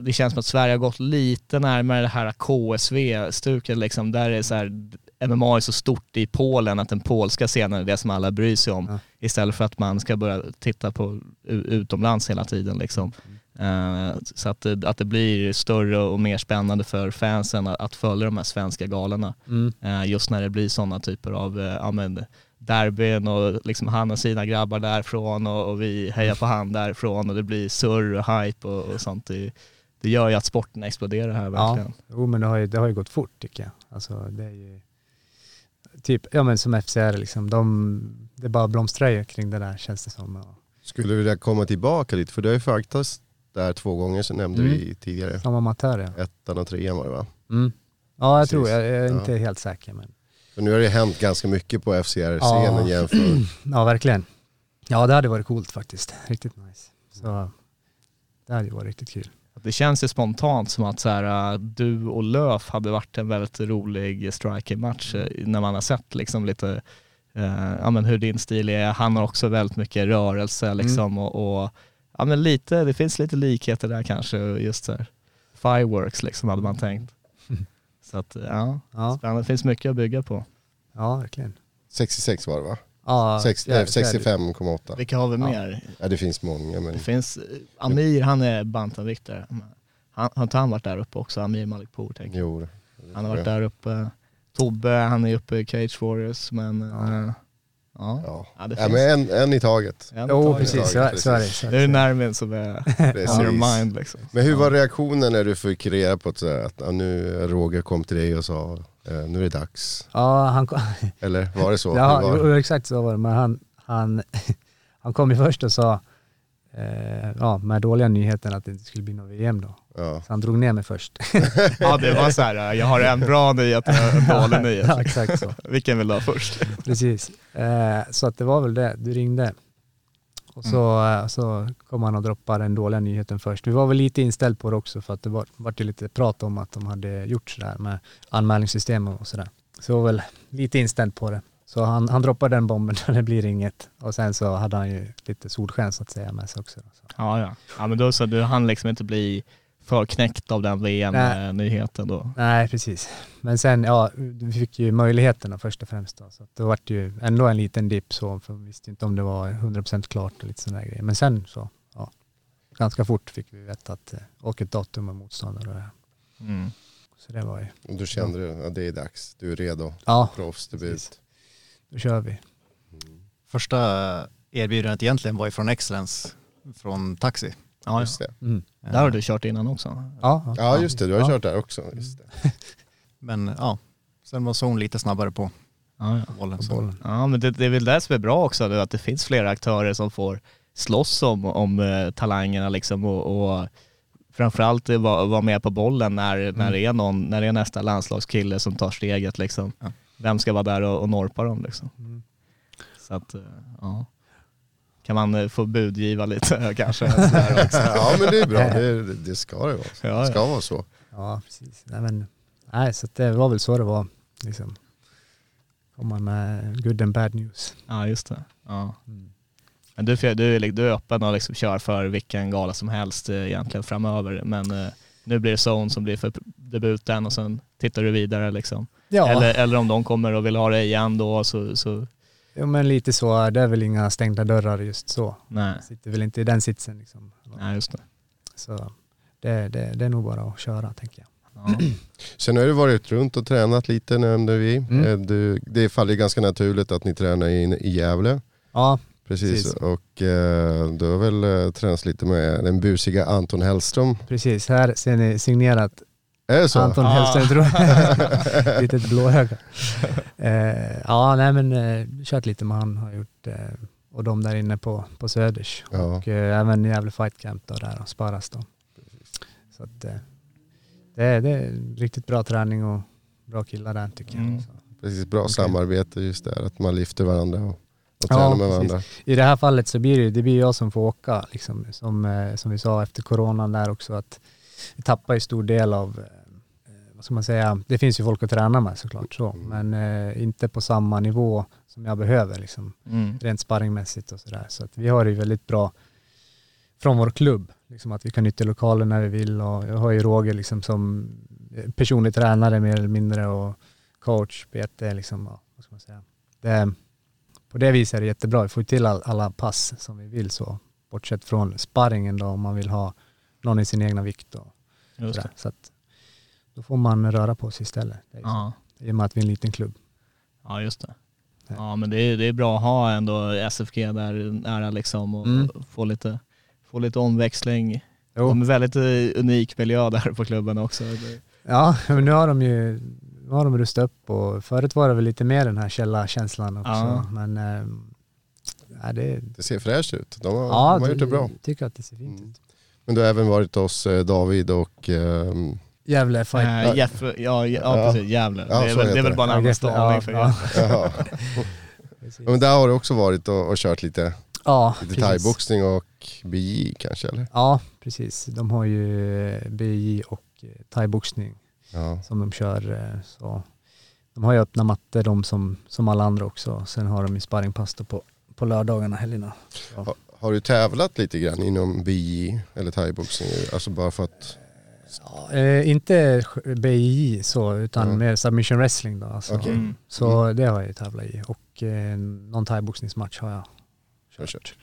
det känns som att Sverige har gått lite närmare det här KSV-stuket liksom. Där är så här, MMA är så stort i Polen att den polska scenen är det som alla bryr sig om. Ja. Istället för att man ska börja titta på utomlands hela tiden liksom. Eh, så att det, att det blir större och mer spännande för fansen att, att följa de här svenska galorna. Mm. Eh, just när det blir sådana typer av men, derbyn och liksom han och sina grabbar därifrån och, och vi hejar på han därifrån och det blir surr och hype och, och sånt. Det, det gör ju att sporten exploderar här verkligen. Jo men det har, ju, det har ju gått fort tycker jag. Alltså det är ju, typ, ja men som FCR liksom, de, det bara blomstrar ju kring det där känns det som. Och Skulle du vilja komma tillbaka lite? För du har ju faktiskt där två gånger, så nämnde Mm. vi tidigare. som amatör ja. Ettan och trean var det va? Mm. Ja jag Precis. tror, jag, jag är Ja. inte helt säker men. För nu har det hänt ganska mycket på FCR-scenen Ja. jämfört. [CLEARS THROAT] Ja verkligen. Ja det hade varit coolt faktiskt, riktigt nice. Så det hade ju varit riktigt kul. Det känns ju spontant som att så här, äh, du och Löf hade varit en väldigt rolig striking-match eh, när man har sett liksom lite eh, ja, men hur din stil är. Han har också väldigt mycket rörelse liksom och, och ja, men lite, det finns lite likheter där kanske. Just så här, fireworks liksom hade man tänkt. Så att ja, Ja, spännande. Det finns mycket att bygga på. ja verkligen. 66 var det va? Ja, Sex- fjärde- eh, 65,8. Vilka har vi mer? Ja, det finns många men Det finns, eh, Amir han är bantamviktare. Han, har inte han varit där uppe också? Amir Malikpour tänker jag. jo. Han har varit där uppe. Tobbe, han är uppe i Cage Warriors men ja. Ja. Ja. Ja, det Ja, men en, en i taget. En Jo taget. precis, så, är- så är det. Så är Det är det. Nermin som är Precis. your mind liksom. Men hur var reaktionen när du fick reda på att, att ja, nu Roger kom till dig och sa eh, nu är det dags? Ja, han kom, Eller var det så? ja, var jo, exakt så var det. Men han, han, han kom ju först och sa, eh, ja, med dåliga nyheten att det inte skulle bli något VM då. ja. Så han drog ner mig först. Ja det var så här, jag har en bra nyhet och en dålig nyhet. ja, exakt så. Vilken vill du ha först? Precis. Eh, så att det var väl det, du ringde. Och så, eh, så kom han och droppade den dåliga nyheten först. Vi var väl lite inställd på det också för att det var, var ju lite prat om att de hade gjort sådär med anmälningssystem och sådär. Så var väl lite inställd på det. Så han, han droppade den bomben det blir inget. Och sen så hade han ju lite solsken så att säga med sig också. Så. Ja ja. Ja men då så, du hann liksom inte bli för knäckt av den VM-nyheten då. Nej, precis. Men sen, ja, vi fick ju möjligheterna först och främst då. Så att det var ju ändå en liten dipp så, för vi visste inte om det var 100% klart och lite sådana grejer. Men sen så, ja, ganska fort fick vi veta att, eh, och ett datum och motståndare och det. Mm. Så det var ju, Och du kände du att det är dags, du är redo, ja, proffsdebut. Då kör vi. Första erbjudandet egentligen var ju från Excellence, från Taxi. Ja, Just det. Mm. Där har du kört innan också. Ja, Ja just det, du har ja. kört där också. Just det. [LAUGHS] Men ja, sen var Zone lite snabbare på Ja, ja. bollen. på Så. bollen. Ja men det, det är väl det som är bra också, att det finns flera aktörer som får slåss om, om eh, talangerna liksom och, och framförallt eh, vara vara med på bollen när, när, det är någon, när det är nästa landslagskille som tar steget liksom. Ja. Vem ska vara där och, och norpa dem liksom. Mm. Så att, eh, ja. Kan man eh, få budgiva lite [LAUGHS] kanske? [LAUGHS] Ja men det är bra, det, [LAUGHS] det ska det vara. Ja, Det ja. ska vara så. Ja, precis. Nej, men, nej, så att det var väl så det var. Liksom. Komma med good and bad news. Ja just det. Ja. Mm. Men du, du, är, li- du är öppen och liksom kör för vilken gala som helst eh, egentligen framöver. Men nu blir det Zone som blir för debuten och sen tittar du vidare liksom. Ja, Eller, eller om de kommer och vill ha det igen då så, så jo, men lite så. Det är väl inga stängda dörrar just så. nej. Sitter väl inte i den sitsen liksom. Nej just det. Så det, det, det är nog bara att köra tänker jag. Ja. [CLEARS THROAT] Sen har du varit runt och tränat lite nämnde vi. Mm. Eh, Du, det faller ganska naturligt att ni tränar i, i Gävle. Ja, Precis, Precis. och eh, du har väl eh, tränat lite med den busiga Anton Hellström. precis. Här ser ni signerat Är det så? Anton. Hellström tror jag. [LAUGHS] Litet blåöga. Eh, ja, nej men eh, kört lite med han har gjort. Eh, och de där inne på, på Söders. Ja. Och eh, även Gävle Fight Camp då där och sparas då. Så att eh, det, är- det är riktigt bra träning och bra killar där tycker Mm. jag. Så. Precis, bra Okej. samarbete just där, att man lyfter varandra och, och Ja, tränar med precis. varandra. I det här fallet så blir det, det blir jag som får åka, liksom, som, eh, som vi sa efter coronan där också, att vi tappar ju stor del av, eh, vad ska man säga, det finns ju folk att träna med såklart så, Mm. men eh, inte på samma nivå som jag behöver liksom, Mm. rent sparringmässigt och sådär. Så att vi har det ju väldigt bra från vår klubb, liksom att vi kan nyttja lokalen när vi vill och jag har ju Roger liksom som eh, personlig tränare mer eller mindre och coach, BT liksom, ja, vad ska man säga. Det, på det viset är det jättebra. Vi får ju till all, alla pass som vi vill så. Bortsett från sparringen då om man vill ha någon i sin egna vikt. Och sådär. det. Så att då får man röra på sig istället. Det är så. Ja. I och med att vi är en liten klubb. ja just det. Nej. Ja men det är, det är bra att ha ändå SFG där nära liksom och Mm. få, lite, få lite omväxling. Jo. De är väldigt eh, unik miljö [LAUGHS] där på klubben också. Ja, men nu har de ju nu har de rustat upp och förut var det väl lite mer den här källarkänslan också. Ja. Men ja, det, Det ser fräscht ut. De har, ja, de har gjort det bra. tycker att det ser fint Mm. Men du har även varit hos eh, David och ehm, Gävle fight. Äh, Jeff, ja, ja, Ja. precis, Gävle. Ja, det, är väl, det är väl bara en Ja, Ja, för ja. Precis. Ja, men där har du också varit och, och kört lite, Ja, lite precis. thaiboxning och BJ kanske eller? Ja, precis. De har ju eh, BJ och eh, thaiboxning Ja. som de kör. Så de har ju öppna mattor de som, som alla andra också. Sen har de ju sparringpass på, på lördagarna, helgerna. Så. Ha, har du tävlat lite grann inom BJ eller thaiboxning? Alltså bara för att, Eh, inte sj- BJ så, utan Ja. mer submission wrestling då. Alltså. Okej. Mm. Så det har jag ju tävlat i. Och eh, någon thaiboxningsmatch har jag kört, kört.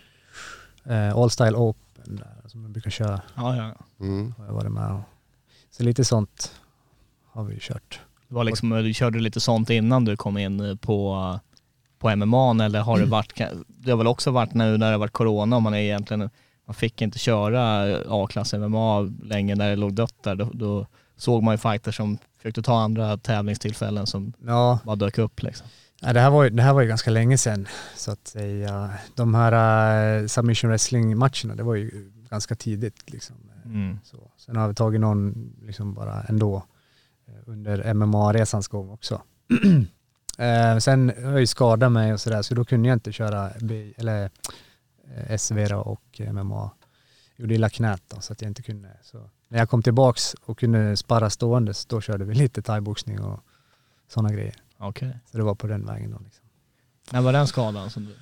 Eh, All Style Open där, som jag brukar köra, Ja, ja. Mm. har jag varit med och. Så lite sånt har vi kört. Det var liksom, du körde lite sånt innan du kom in på, på MMA eller har det varit, det har väl också varit nu när det har varit corona och man är egentligen, man fick inte köra A-klass MMA länge när det låg dött där. Då, då såg man ju fighters som försökte ta andra tävlingstillfällen som Ja, bara dök upp liksom. Ja, det, här var ju, det här var ju ganska länge sedan så att säga. De här uh, submission wrestling matcherna, det var ju ganska tidigt liksom. Mm. Så. Sen har vi tagit någon liksom bara ändå eh, under MMA-resans gång också. [CLEARS THROAT] eh, sen har jag ju skadat mig och sådär så då kunde jag inte köra B, eller eh, SV och MMA. Gjorde illa knät då så att jag inte kunde. Så när jag kom tillbaks och kunde sparra stående så då körde vi [LAUGHS] lite thaiboxning och sådana grejer. Okej. Så det var på den vägen då liksom. När var den skadan som du?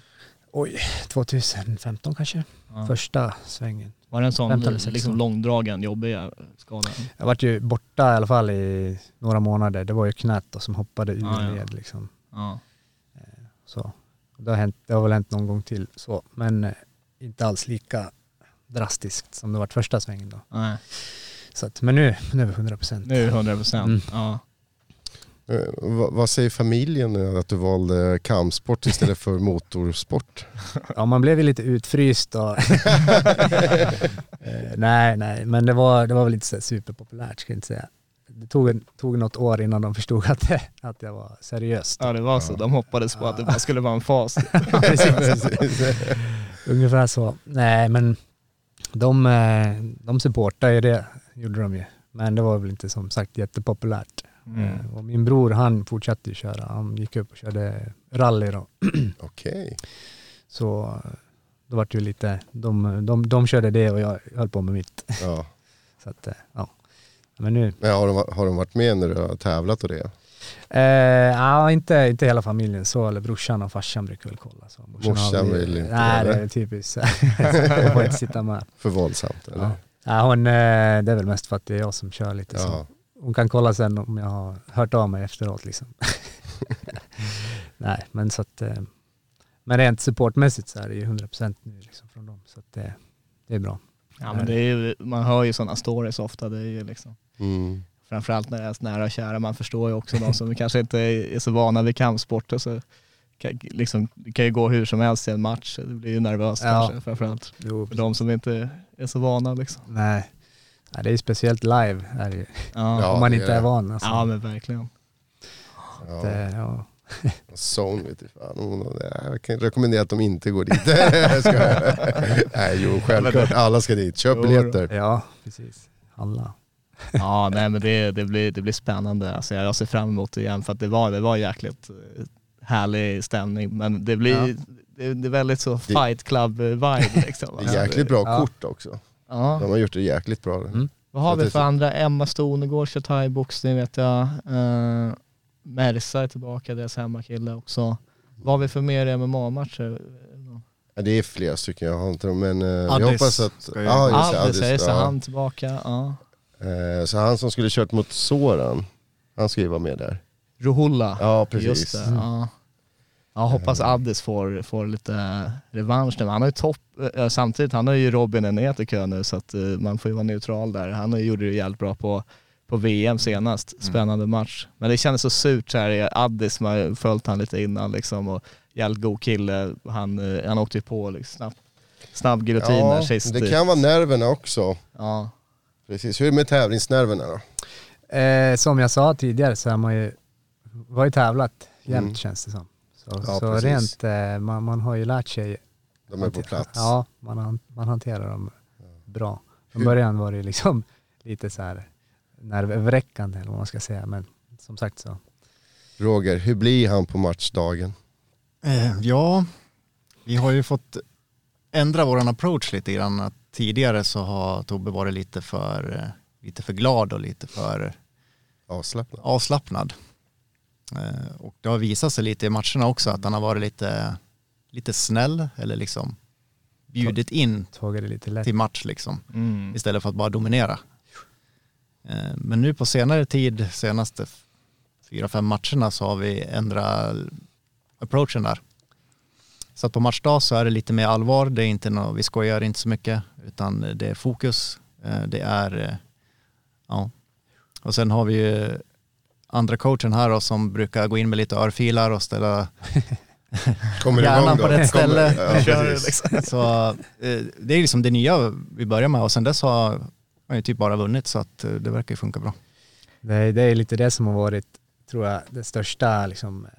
Oj, 2015 kanske? Ja. Första svängen. Var det en sån 15 eller 16. liksom långdragen, jobbig skada? Jag vart ju borta i alla fall i några månader. Det var ju knät då som hoppade ur Ja, ja. led liksom. Ja. Så. Det, har hänt, det har väl hänt någon gång till så, men eh, inte alls lika drastiskt som det var första svängen då. Nej, Så att, men nu, nu är vi 100 procent. nu 100 procent. Mm. Ja. Eh, vad, säger familjen nu att du valde kampsport istället för [LAUGHS] motorsport? Ja, man blev ju lite utfryst och [LAUGHS] Eh, nej, nej, men det var, det var väl inte så superpopulärt ska jag inte säga. Det tog, tog något år innan de förstod att, det, att jag var seriös. ja, det var så. De hoppades på att det bara skulle vara en fas. [LAUGHS] Precis. Ungefär så. Nej, men de, eh, de supportade ju det, gjorde de ju. Men det var väl inte som sagt jättepopulärt. Mm. Eh, Och min bror han fortsatte köra. Han gick upp och körde rally då. [CLEARS THROAT] Okej. Så eh, då var det ju lite, de, de, de körde det och jag höll på med mitt. Ja. [LAUGHS] Så att, eh, ja. Men nu, Men har, de, har de varit med när du har tävlat och det? eh, ja, inte, inte hela familjen så, eller brorsan och farsan brukar väl kolla. Så morsan Morsan vill inte, Nej, det är typiskt. [LAUGHS] Jag får inte sitta med. [LAUGHS] För våldsamt eller? Ja. Ja, hon, eh, det är väl mest för att det är jag som kör lite så. Hon kan kolla sen om jag har hört av mig efteråt liksom. [LAUGHS] Nej, men så att, eh, men rent supportmässigt så är det ju 100% nu liksom från dem. Så att det, det är bra. Ja, men det är ju, man hör ju sådana stories ofta. Det är ju liksom, Mm. framförallt när det är så nära och kära. Man förstår ju också de som kanske inte är så vana vid kampsport. Och så kan, liksom, det kan ju gå hur som helst i en match. Det blir ju nervöst Ja. kanske framförallt. Jo, För de som inte är så vana liksom. Nej. Nej, det är ju speciellt live är det ju. Ja, Ja, [LAUGHS] om man inte är är van. Alltså. ja men verkligen. Ja. Det, ja. [LAUGHS] Zone vet du fan. Jag kan rekommendera att de inte går dit. [LAUGHS] Nej jo, självklart. Alla ska dit. Köp biljetter. ja, precis. Alla. Ja, nej men det, det, blir, det blir spännande. Alltså jag ser fram emot det igen för att det var, det var jäkligt eh, härlig stämning. Men det blir, Ja. det, det är väldigt så fight club-vibe liksom. Det är jäkligt bra Ja. kort också. Ja. De har gjort det jäkligt bra. Mm. Vad har Så vi för andra? Emma Stonegård kör thaiboxning vet jag. Uh, Mersa är tillbaka, deras hemmakille också. Vad har vi för mer MMA-matcher? Ja, det är flera stycken, jag har inte dem men eh, jag Addis hoppas att... Ja, just det, Addis, Addis, ja. han tillbaka. Ja. Eh, Så han som skulle kört mot Soran, han ska ju vara med där. Ruhulla. Ja precis. Just det, ja. Ja, hoppas Addis får, får lite revansch nu. Han har ju topp, eh, samtidigt, han har ju Robin Enet i kö nu så att eh, man får ju vara neutral där. Han har ju- gjorde det jävligt bra på, på VM senast, spännande match. Men det kändes så surt så här, Addis, man har ju följt han lite innan liksom och jävligt god kille. Han, eh, han åkte ju på liksom, snabb, snabb giljotin där Ja, sist. det kan vara nerverna också. Ja, Precis. Hur är det med tävlingsnerverna då? Eh, som jag sa tidigare så är man ju vi har ju tävlat jämt Mm. känns det som. Så, Ja, så precis. rent, eh, man, man har ju lärt sig. De är på plats. Ja, man, man hanterar dem bra. [LAUGHS] Från början var det liksom [LAUGHS] lite så här nervöverräckande eller vad man ska säga. Men som sagt så. Roger, hur blir han på matchdagen? Eh, ja, vi har ju fått ändra våran approach lite grann. Att tidigare så har Tobbe varit lite för, eh, lite för glad och lite för Avslappnad? avslappnad. Eh, och det har visat sig lite i matcherna också att han har varit lite, lite snäll eller liksom bjudit in Tagit det lite lätt. till match liksom. Mm. istället för att bara dominera. Eh, Men nu på senare tid, senaste fyra, fem matcherna så har vi ändrat approachen där. Så att på matchdag så är det lite mer allvar, det är inte nå, vi skojar inte så mycket utan det är fokus, eh, det är, ja. Och sen har vi ju andra coachen här då, som brukar gå in med lite örfilar och ställa [LAUGHS] Kommer Hjärnan på rätt Kommer- ställe. Ja, [LAUGHS] Kör, precis. liksom. Så eh, det är liksom det nya vi börjar med och sen dess har man ju typ bara vunnit så att eh, det verkar ju funka bra. Det, är- det är lite det som har varit, tror jag, det största liksom, eh,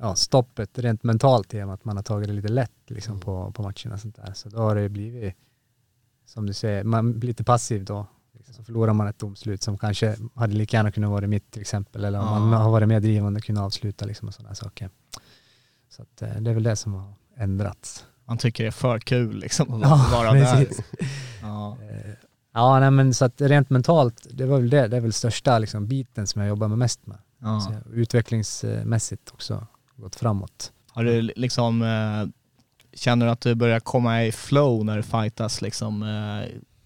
ja, stoppet rent mentalt i och med att man har tagit det lite lätt liksom, på, på matcherna och sånt där. Så då har det blivit, som du säger, man blir lite passiv då. Liksom, så förlorar man ett domslut som kanske hade lika gärna kunnat vara mitt till exempel, eller om Ja. man har varit mer drivande och kunnat avsluta liksom, och sådana saker. Så att, eh, det är väl det som har ändrats. Man tycker det är för kul liksom att Ja, vara där. [LAUGHS] Ja. Eh, Ja, nej, men så att rent mentalt, det var väl det, det är väl största liksom, biten som jag jobbar med mest med. Ja. Så utvecklingsmässigt också gått framåt. Har du liksom, eh, känner du att du börjar komma i flow när du fightas liksom?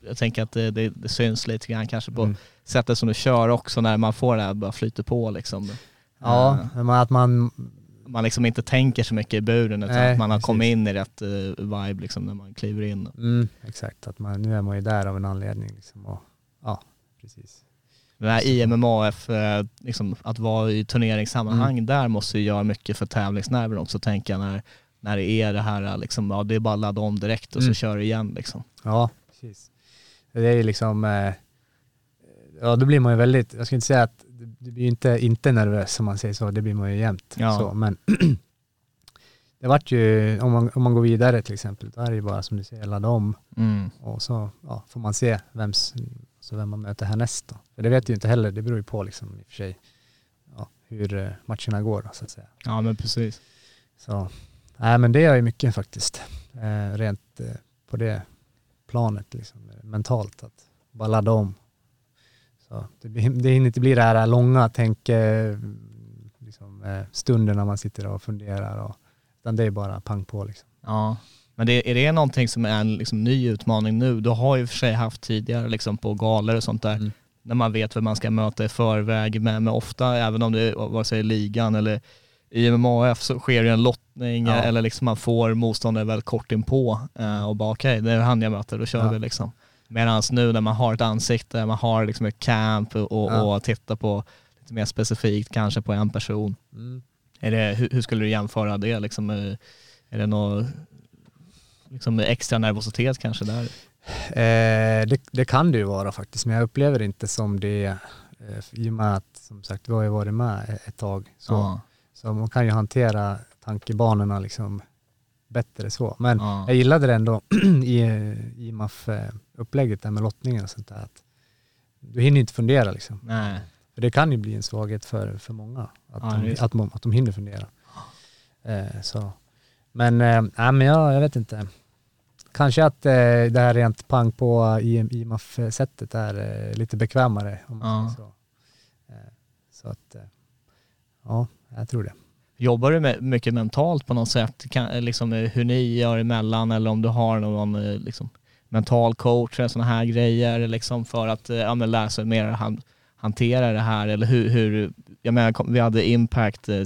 Jag tänker att det, det, det syns lite grann kanske på Mm. sättet som du kör också när man får det här bara flyter på liksom. Ja, men att man, man liksom inte tänker så mycket i buren utan Nej, att man har precis. kommit in i rätt eh, vibe liksom när man kliver in. mm, exakt, att man, nu är man ju där av en anledning liksom och, ja, precis. Den här IMMAF, eh, liksom, att vara i turneringssammanhang, Mm. där måste ju göra mycket för tävlingsnerven också tänker jag när, när det är det här liksom, ja det är bara att ladda om direkt och Mm. så kör du igen liksom. Ja, precis. Det är ju liksom, eh, ja då blir man ju väldigt, jag ska inte säga att det blir ju inte, inte nervös som man säger så, det blir man ju jämt. Ja. Så, men [CLEARS THROAT] det vart ju, om man, om man går vidare till exempel, då är det ju bara som du säger, ladda om Mm. och så ja, får man se vems, så vem man möter härnäst då. För det vet ju inte heller, det beror ju på liksom i och för sig ja, hur eh, matcherna går då, så att säga. Ja men precis. Så, nej men det gör ju mycket faktiskt, eh, rent eh, på det planet liksom, mentalt, att bara ladda om. Så det, det hinner inte bli det här långa tänk, liksom, eh, stunden när man sitter och funderar, och, utan det är bara pang på liksom. Ja. Men det, är det någonting som är en liksom, ny utmaning nu? Du har ju för sig haft tidigare liksom, på galor och sånt där, Mm. när man vet vem man ska möta i förväg, men, men ofta, även om det är vare sig ligan eller i MMAF så sker det en lottning Ja. eller liksom man får motståndare väldigt kort inpå eh, och bara okej, det är han jag möter, då kör Ja. vi liksom. Medan nu när man har ett ansikte, man har liksom ett camp och, Ja. och tittar på lite mer specifikt kanske på en person. Är det, hur, hur skulle du jämföra det? Liksom, är det något liksom, extra nervositet kanske där? Eh, det, det kan det ju vara faktiskt, men jag upplever det inte som det eh, i och med att som sagt, vi har ju varit med ett tag. Så, Ja. så man kan ju hantera tankebanorna liksom bättre så. Men Ja. jag gillade det ändå [CLEARS THROAT] i IMAF-upplägget där med lottningen och sånt där. Att du hinner inte fundera liksom. Nej. För det kan ju bli en svaghet för, för många, att, Ja, de, att, de, att de hinner fundera. Eh, så. Men, eh, nej, men jag, jag vet inte. Kanske att eh, det här rent pang på IMAF-sättet är eh, lite bekvämare. Om man Ja. så. Eh, så att, eh, ja, jag tror det. Jobbar du med, mycket mentalt på något sätt? Kan, liksom, eh, hur ni gör emellan eller om du har någon eh, liksom, mental coach eller sådana här grejer liksom, för att eh, ja, men lära sig mer han, hantera det här eller hur, hur jag menar, vi hade Impact, eh,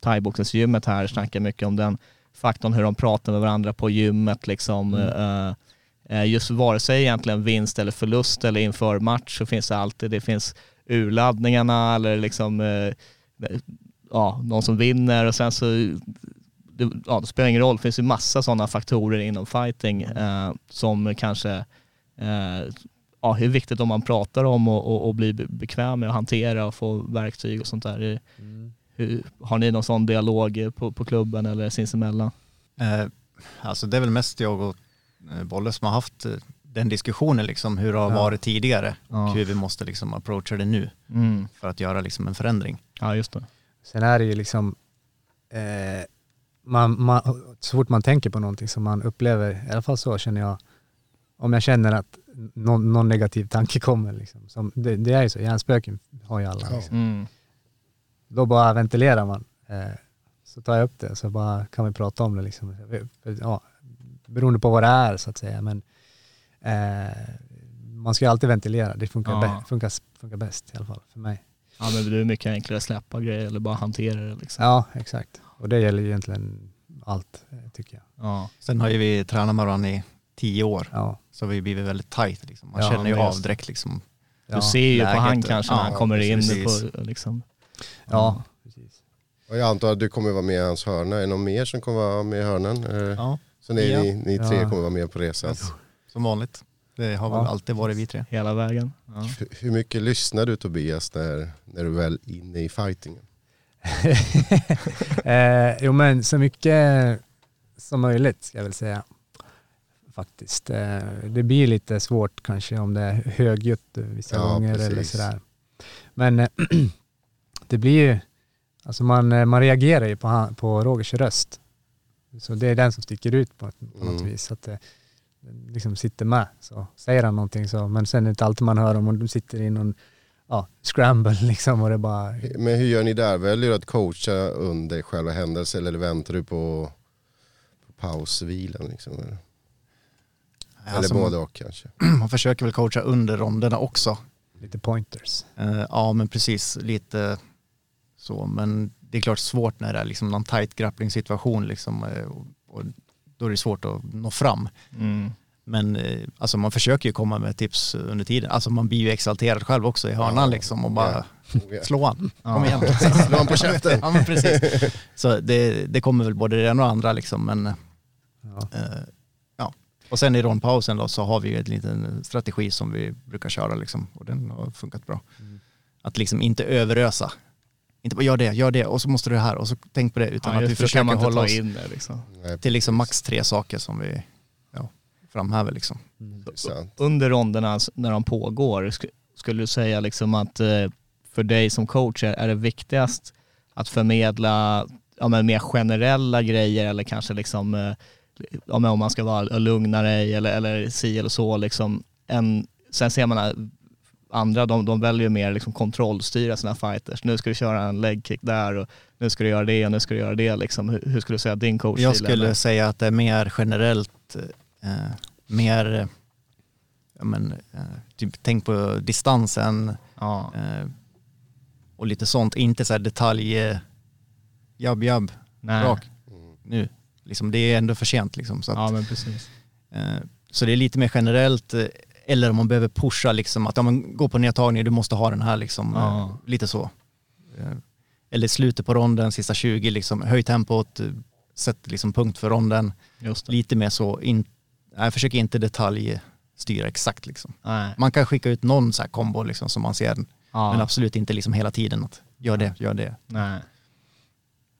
thaiboxningsgymmet här, snackade mycket om den faktorn hur de pratar med varandra på gymmet liksom. eh, eh, just vare sig egentligen vinst eller förlust eller inför match så finns det alltid, det finns urladdningarna eller liksom eh, ja, någon som vinner och sen så det, ja, det spelar ingen roll, det finns ju massa sådana faktorer inom fighting eh, som kanske eh, ja, är viktigt om man pratar om och, och, och blir be- bekväm med att hantera och få verktyg och sånt där. Eh, hur, har ni någon sån dialog på, på klubben eller sinsemellan? Eh, alltså det är väl mest jag och eh, Bolle som har haft eh, den diskussionen liksom hur det har Ja. varit tidigare Ja. och hur vi måste liksom approacha det nu Mm. för att göra liksom en förändring. Ja, just det. Sen är det ju liksom, eh, man, man, så fort man tänker på någonting som man upplever, i alla fall så känner jag, om jag känner att någon, någon negativ tanke kommer, liksom, som, det, det är ju så, hjärnspöken har ju alla. Liksom. Mm. Då bara ventilerar man. Eh, så tar jag upp det så bara kan vi prata om det. Liksom. Ja, beroende på vad det är så att säga. Men eh, man ska ju alltid ventilera, det funkar, Ja. funkar, funkar bäst i alla fall för mig. Ja, men det är mycket enklare att släppa grejer eller bara hantera det liksom. Ja, exakt. Och det gäller ju egentligen allt, eh, tycker jag. Ja. Sen har ju vi tränat med varandra i tio år Ja. så vi har blivit väldigt tajt. Liksom. Man Ja, känner ju av direkt liksom. Du ser ju på läget, han kanske när han kommer in precis. på liksom. Ja, precis. Och jag antar att du kommer vara med i hans hörna. Är det någon mer som kommer vara med i hörnan? Eh, Ja, Så ni, Ja. ni, ni tre Ja. kommer vara med på resan. som vanligt. Det har väl Ja. alltid varit vi tre. hela vägen. Ja. Hur- mycket lyssnar du Tobias när, när du väl är inne i fightingen? [LAUGHS] eh, jo men så mycket som möjligt ska jag väl säga. Faktiskt. Eh, det blir lite svårt kanske om det är högljutt vissa Ja, gånger eller precis. sådär. Men eh, [CLEARS THROAT] det blir ju, alltså man, eh, man reagerar ju på, han, på Rogers röst. Så det är den som sticker ut på, på något Mm. vis. Att det, den liksom sitter med. Så säger han någonting så, men sen är det inte alltid man hör om du sitter i någon ja, scramble [LAUGHS] liksom och det bara Men hur gör ni där? Väljer du att coacha under själva händelsen eller väntar du på, på pausvilan? Liksom? Eller, eller Alltså, både och kanske? [CLEARS THROAT] man försöker väl coacha under ronderna också. lite pointers. Eh, ja men precis, lite så. Men det är klart svårt när det är liksom någon tight grappling situation liksom, eh, och, och då är det svårt att nå fram. Mm. Men eh, alltså man försöker ju komma med tips under tiden. Alltså man blir ju exalterad själv också i hörnan Ja, liksom och bara slå han. Kom igen. [LAUGHS] Slå han på käften. ja men precis. Så det, det kommer väl både det ena och andra liksom men Ja. eh, ja. Och sen i rondpausen då så har vi ju en liten strategi som vi brukar köra liksom och den har funkat bra. Mm. Att liksom inte överösa. Inte bara gör det, gör det och så måste du här och så tänk på det utan Ja, att vi det, försöker man hålla oss in det liksom. Nej, till liksom max tre saker som vi ja, framhäver liksom. det sant. Under ronderna när de pågår, sk- skulle du säga liksom att eh, för dig som coach är, är det viktigast att förmedla ja, men mer generella grejer eller kanske liksom, eh, ja, men om man ska vara lugnare eller, eller si eller så liksom. En, sen ser man att andra, de, de väljer mer liksom kontrollstyra sina fighters. Nu ska du köra en leg kick där och nu ska du göra det och nu ska du göra det. Liksom. Hur, hur skulle du säga att din coach Jag skulle säga att det är mer generellt, eh, mer, ja men, eh, typ, tänk på distansen Ja, eh, och lite sånt. Inte så här detalj, eh, jabb jabb, nej. rak, nu. Liksom, det är ändå för sent liksom. Så, att, Ja men precis. eh, så det är lite mer generellt, eh, eller om man behöver pusha liksom, att ja, men, gå på nedtagning, du måste ha den här liksom. Ja. Eh, lite så. Eh, eller slutet på ronden, sista 20, liksom, höj tempot, eh, sätt liksom punkt för ronden. Lite mer så, in, jag försöker inte detaljstyra exakt liksom. Nej. Man kan skicka ut någon så här kombo liksom som man ser, Ja. men absolut inte liksom hela tiden att gör det, gör det. Nej.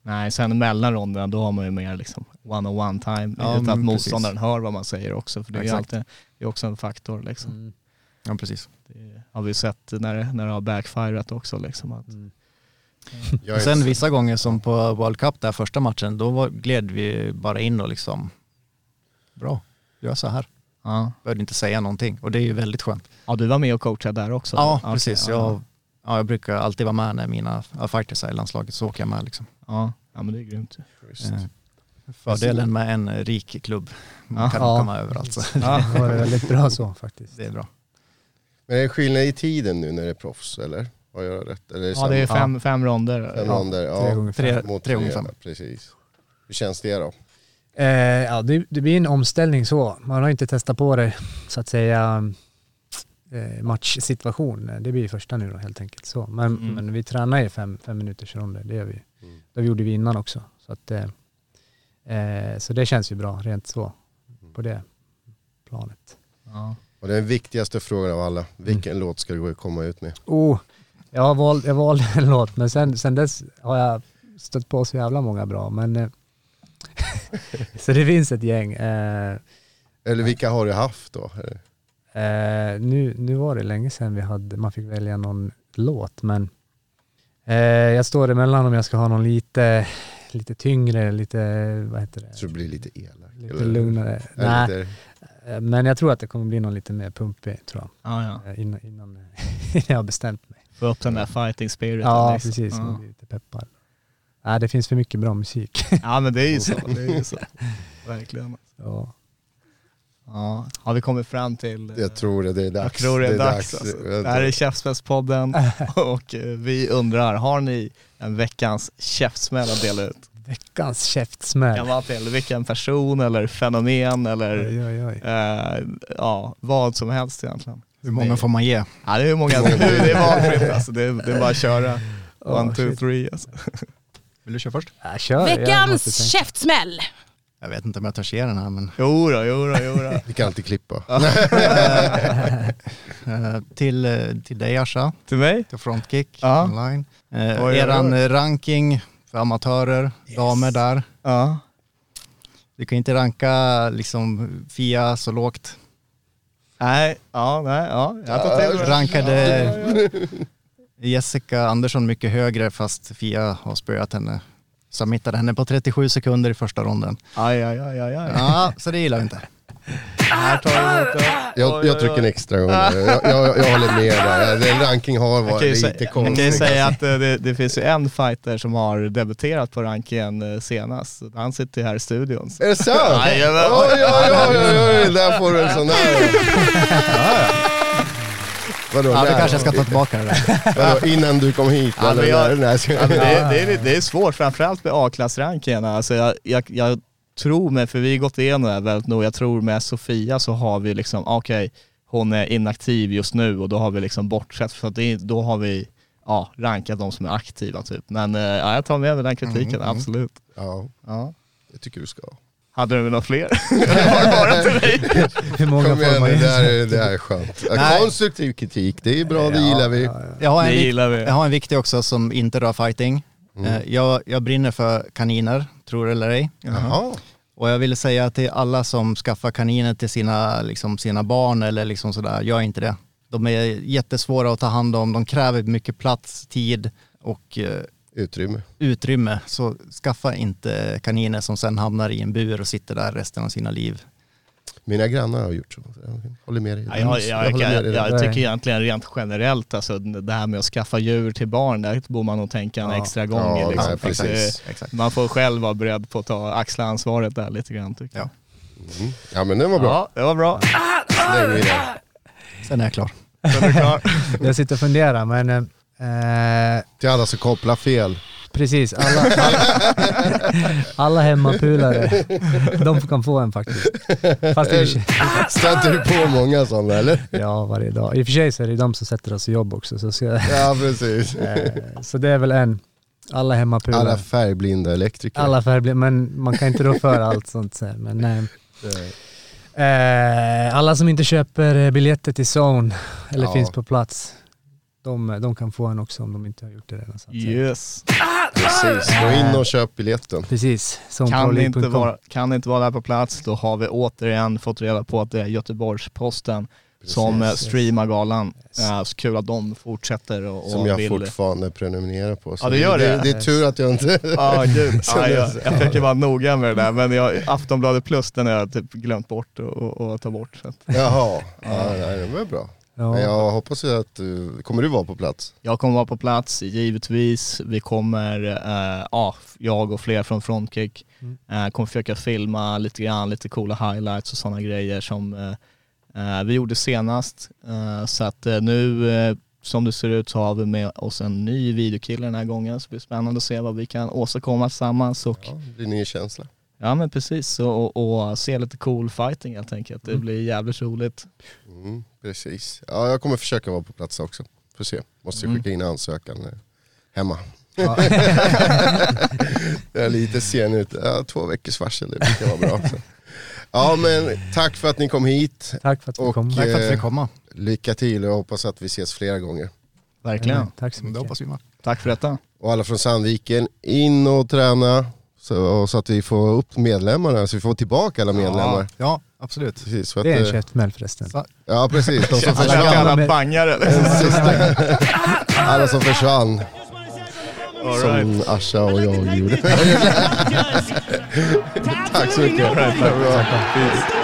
Nej, sen mellan ronderna då har man ju mer liksom one-on-one time Ja, utan att motståndaren hör vad man säger också för det är ju Exakt. alltid, det är också en faktor liksom. Mm. Ja precis. Det har vi sett när, det- när det har backfirat också liksom. Att, Mm. [LAUGHS] Är- sen vissa gånger som på World Cup där första matchen, då var, gled vi bara in och liksom, bra, gör så här. ja. Behövde inte säga någonting och det är ju väldigt skönt. ja, du var med och coachade där också? Ja, precis. ja. Jag, ja, jag brukar alltid vara med när mina fighters är i landslaget, så åker jag med liksom. Ja. ja, men det är grymt. Eh, Fördelen med en rik klubb, man Ja. kan Ja. komma överallt. Så Ja. Det var väldigt bra så faktiskt. det är bra. Men är det skillnad i tiden nu när det är proffs eller? Har jag rätt? Eller är det ja, det är fem, fem ronder. fem Ja. ronder? Tre Ja, gånger Tre, fem. mot tre gånger fem. Precis. Hur känns det då? Eh, ja, det, det blir en omställning så. Man har inte testat på det så att säga matchsituation. Det blir första nu då helt enkelt. Så. Men, Mm. men vi tränar ju fem, fem minuters ronder, det gör vi. Mm. Det gjorde vi innan också. Så, att, eh, eh, så det känns ju bra rent så på det planet. Ja. Och den viktigaste frågan av alla, vilken låt ska du komma ut med? Oh, Jag valde, jag valde en låt, men sen, sen dess har jag stött på så jävla många bra. Men, eh, [LAUGHS] så det finns ett gäng. Eh, Eller vilka har du haft då? Eh, nu, nu var det länge sedan vi hade, man fick välja någon låt, men eh, jag står emellan om jag ska ha någon lite, lite tyngre, lite, vad heter det? Tror det blir lite elak. Lite eller? lugnare. Nej, lite- eh, men jag tror att det kommer bli någon lite mer pumpig, tror jag. Ja, ja. Eh, Innan, innan, [LAUGHS] innan jag har bestämt mig. Få upp den där fighting spiriten. Ja, liksom. precis. Man Ja. blir lite peppad. Nej, det finns för mycket bra musik. ja, men det är ju [LAUGHS] så. Det är ju så. Verkligen. ja. Ja. Har vi kommit fram till... eh, Jag tror det, det är dags. Jag tror det är, dags. alltså. Det här är Käftsmällspodden [LAUGHS] och eh, vi undrar, har ni en veckans käftsmäll att dela ut? Veckans Kan käftsmäll. vara till vilken person eller fenomen eller Oj, oj, oj. eh, ja, vad som helst egentligen. Hur många får man ge? Ja, det är många, det är, [LAUGHS] det är valfritt alltså. Det är, det är bara att köra. Oh, One, two, shit. three alltså. [LAUGHS] Vill du köra först? Ja, kör. Veckans tänka. käftsmäll. Jag vet inte om jag törs ge den här men Jo då, jo då, jo då. Vi kan alltid klippa. [LAUGHS] [LAUGHS] eh, till, eh, till dig Asha, Till mig? till Frontkick Ja. online. Eh, oj, eran oj. eh, ranking för amatörer, damer där. Ja. Du kan inte ranka liksom Fia så lågt. Nej, ja, nej, ja. Jag tar till mig. Rankade Jessica Andersson mycket högre fast Fia har spöat henne. Submittade henne på 37 sekunder i första ronden. Aj, aj, aj, aj, aj. Ja, så det gillar vi inte. Här tar. Jag, jag trycker en extra gång. Jag, jag, jag håller med där. [LAUGHS] Den ranking har Jag kan varit ju, lite säga, jag konstig. kan ju säga att eh, det, det finns ju en fighter som har debuterat på rankingen eh, senast. Han sitter ju här i studion. Så. Är det sant? Oj, oj, oj, oj, oj, där får du en sån där. [LAUGHS] Vadå, Ja, där? kanske ska ta tillbaka det där. [LAUGHS] Vadå, innan du kom hit? Ja, eller? jag- Ja, det, är- det, är, det är svårt, framförallt med A-klassrankingen. Alltså jag, jag, jag tror med, för vi har gått igenom det här väldigt nog, jag tror med Sofia så har vi liksom, okej, hon är inaktiv just nu och då har vi liksom bortsett, för att det, då har vi ja, rankat de som är aktiva typ. Men eh, ja, jag tar med mig den kritiken, Mm, mm. absolut. Ja, Ja. det tycker du ska. Hade du några fler? [LAUGHS] Var det bara till mig? Hur många Kom får igen, det där, är- det här är skönt. Nej. Konstruktiv kritik, det är bra, det gillar vi. Jag har, en Det gillar vi. jag har en viktig också som inte rör fighting. Mm. Eh, Jag, jag brinner för kaniner, tror det eller ej. Jaha. Och jag vill säga till alla som skaffar kaniner till sina, liksom, sina barn eller liksom sådär, gör inte det. De är jättesvåra att ta hand om, de kräver mycket plats, tid och eh, Utrymme. utrymme. Så skaffa inte kaniner som sen hamnar i en bur och sitter där resten av sina liv. Mina grannar har gjort så. Jag håller med dig. Ja, jag, jag, jag, med jag, dig jag tycker egentligen rent generellt, alltså det här med att skaffa djur till barn, där borde man nog tänka en Ja. extra gång. Ja, liksom, precis. det- Exakt. Man får själv vara beredd på att ta, axla ansvaret där lite grann tycker jag. Mm. Ja men den var bra. Ja, det var bra. Sen är jag klar. Så är du klar. [LAUGHS] Jag sitter och funderar, men eh, Till alla som kopplar fel. precis, alla, alla, alla hemmapulare, de kan få en faktiskt. Fast i och för sig, Stöter du på många sådana eller? ja, varje dag. I och för sig så är det de som sätter oss i jobb också. Så, ska, Ja precis. eh, så det är väl en, alla hemmapulare. Alla färgblinda elektriker. Alla färger, men man kan inte rå för allt sånt. så här, Men, eh, eh, alla som inte köper eh, biljetter till Zone eller Ja. finns på plats, de, de kan få en också om de inte har gjort det redan. Så att. Yes. Precis, gå in och köp biljetten. Precis, Kan inte, vara, kan inte vara där på plats, då har vi återigen fått reda på att det är Göteborgs-Posten som eh, Precis. streamar galan. Yes. Eh, så kul att de fortsätter och, och Som jag vill... fortfarande prenumererar på. Så Ja, det gör det. det. Det är tur att jag inte... [LAUGHS] Ja, gud. [LAUGHS] Det- jag, jag försöker vara noga med det där, men jag, Aftonbladet plus den har jag typ glömt bort och ta bort. Så att Jaha, ja, nej, det var bra. Ja. Men jag hoppas ju att du, kommer du vara på plats? jag kommer vara på plats, givetvis. Vi kommer, eh, ja, jag och fler från Frontkick, Mm. eh, kommer försöka filma lite grann, lite coola highlights och sådana grejer som eh, eh, vi gjorde senast. Eh, så att eh, nu, eh, som det ser ut, så har vi med oss en ny videokille den här gången. Så det blir spännande att se vad vi kan åstadkomma tillsammans. Och, Ja, det blir ny känsla. Ja men precis, och, och, och se lite cool fighting helt enkelt. Det Mm. blir jävligt roligt. Mm, precis. Ja, jag kommer försöka vara på plats också. Får se. Måste Mm. skicka in ansökan eh, hemma. Ja. [LAUGHS] jag är lite sen ut. Ja, två veckors varsel, det brukar vara bra. Så. Ja men tack för att ni kom hit. Tack för att vi Och, kom. Tack för att vi eh, komma. Lycka till och jag hoppas att vi ses flera gånger. Verkligen. Tack så Det mycket. hoppas vi med. Tack för detta. Och alla från Sandviken, in och träna. Så, så att vi får upp medlemmarna, så vi får tillbaka alla medlemmar. Ja, ja absolut. Precis, för att, Det är en käftsmäll förresten. Ja precis, de som Alla försvann. gamla Jävla med- bangare. Alla som försvann, All right. som Asha och jag gjorde. [LAUGHS] Tack så mycket. Nobody. Tack, bra. The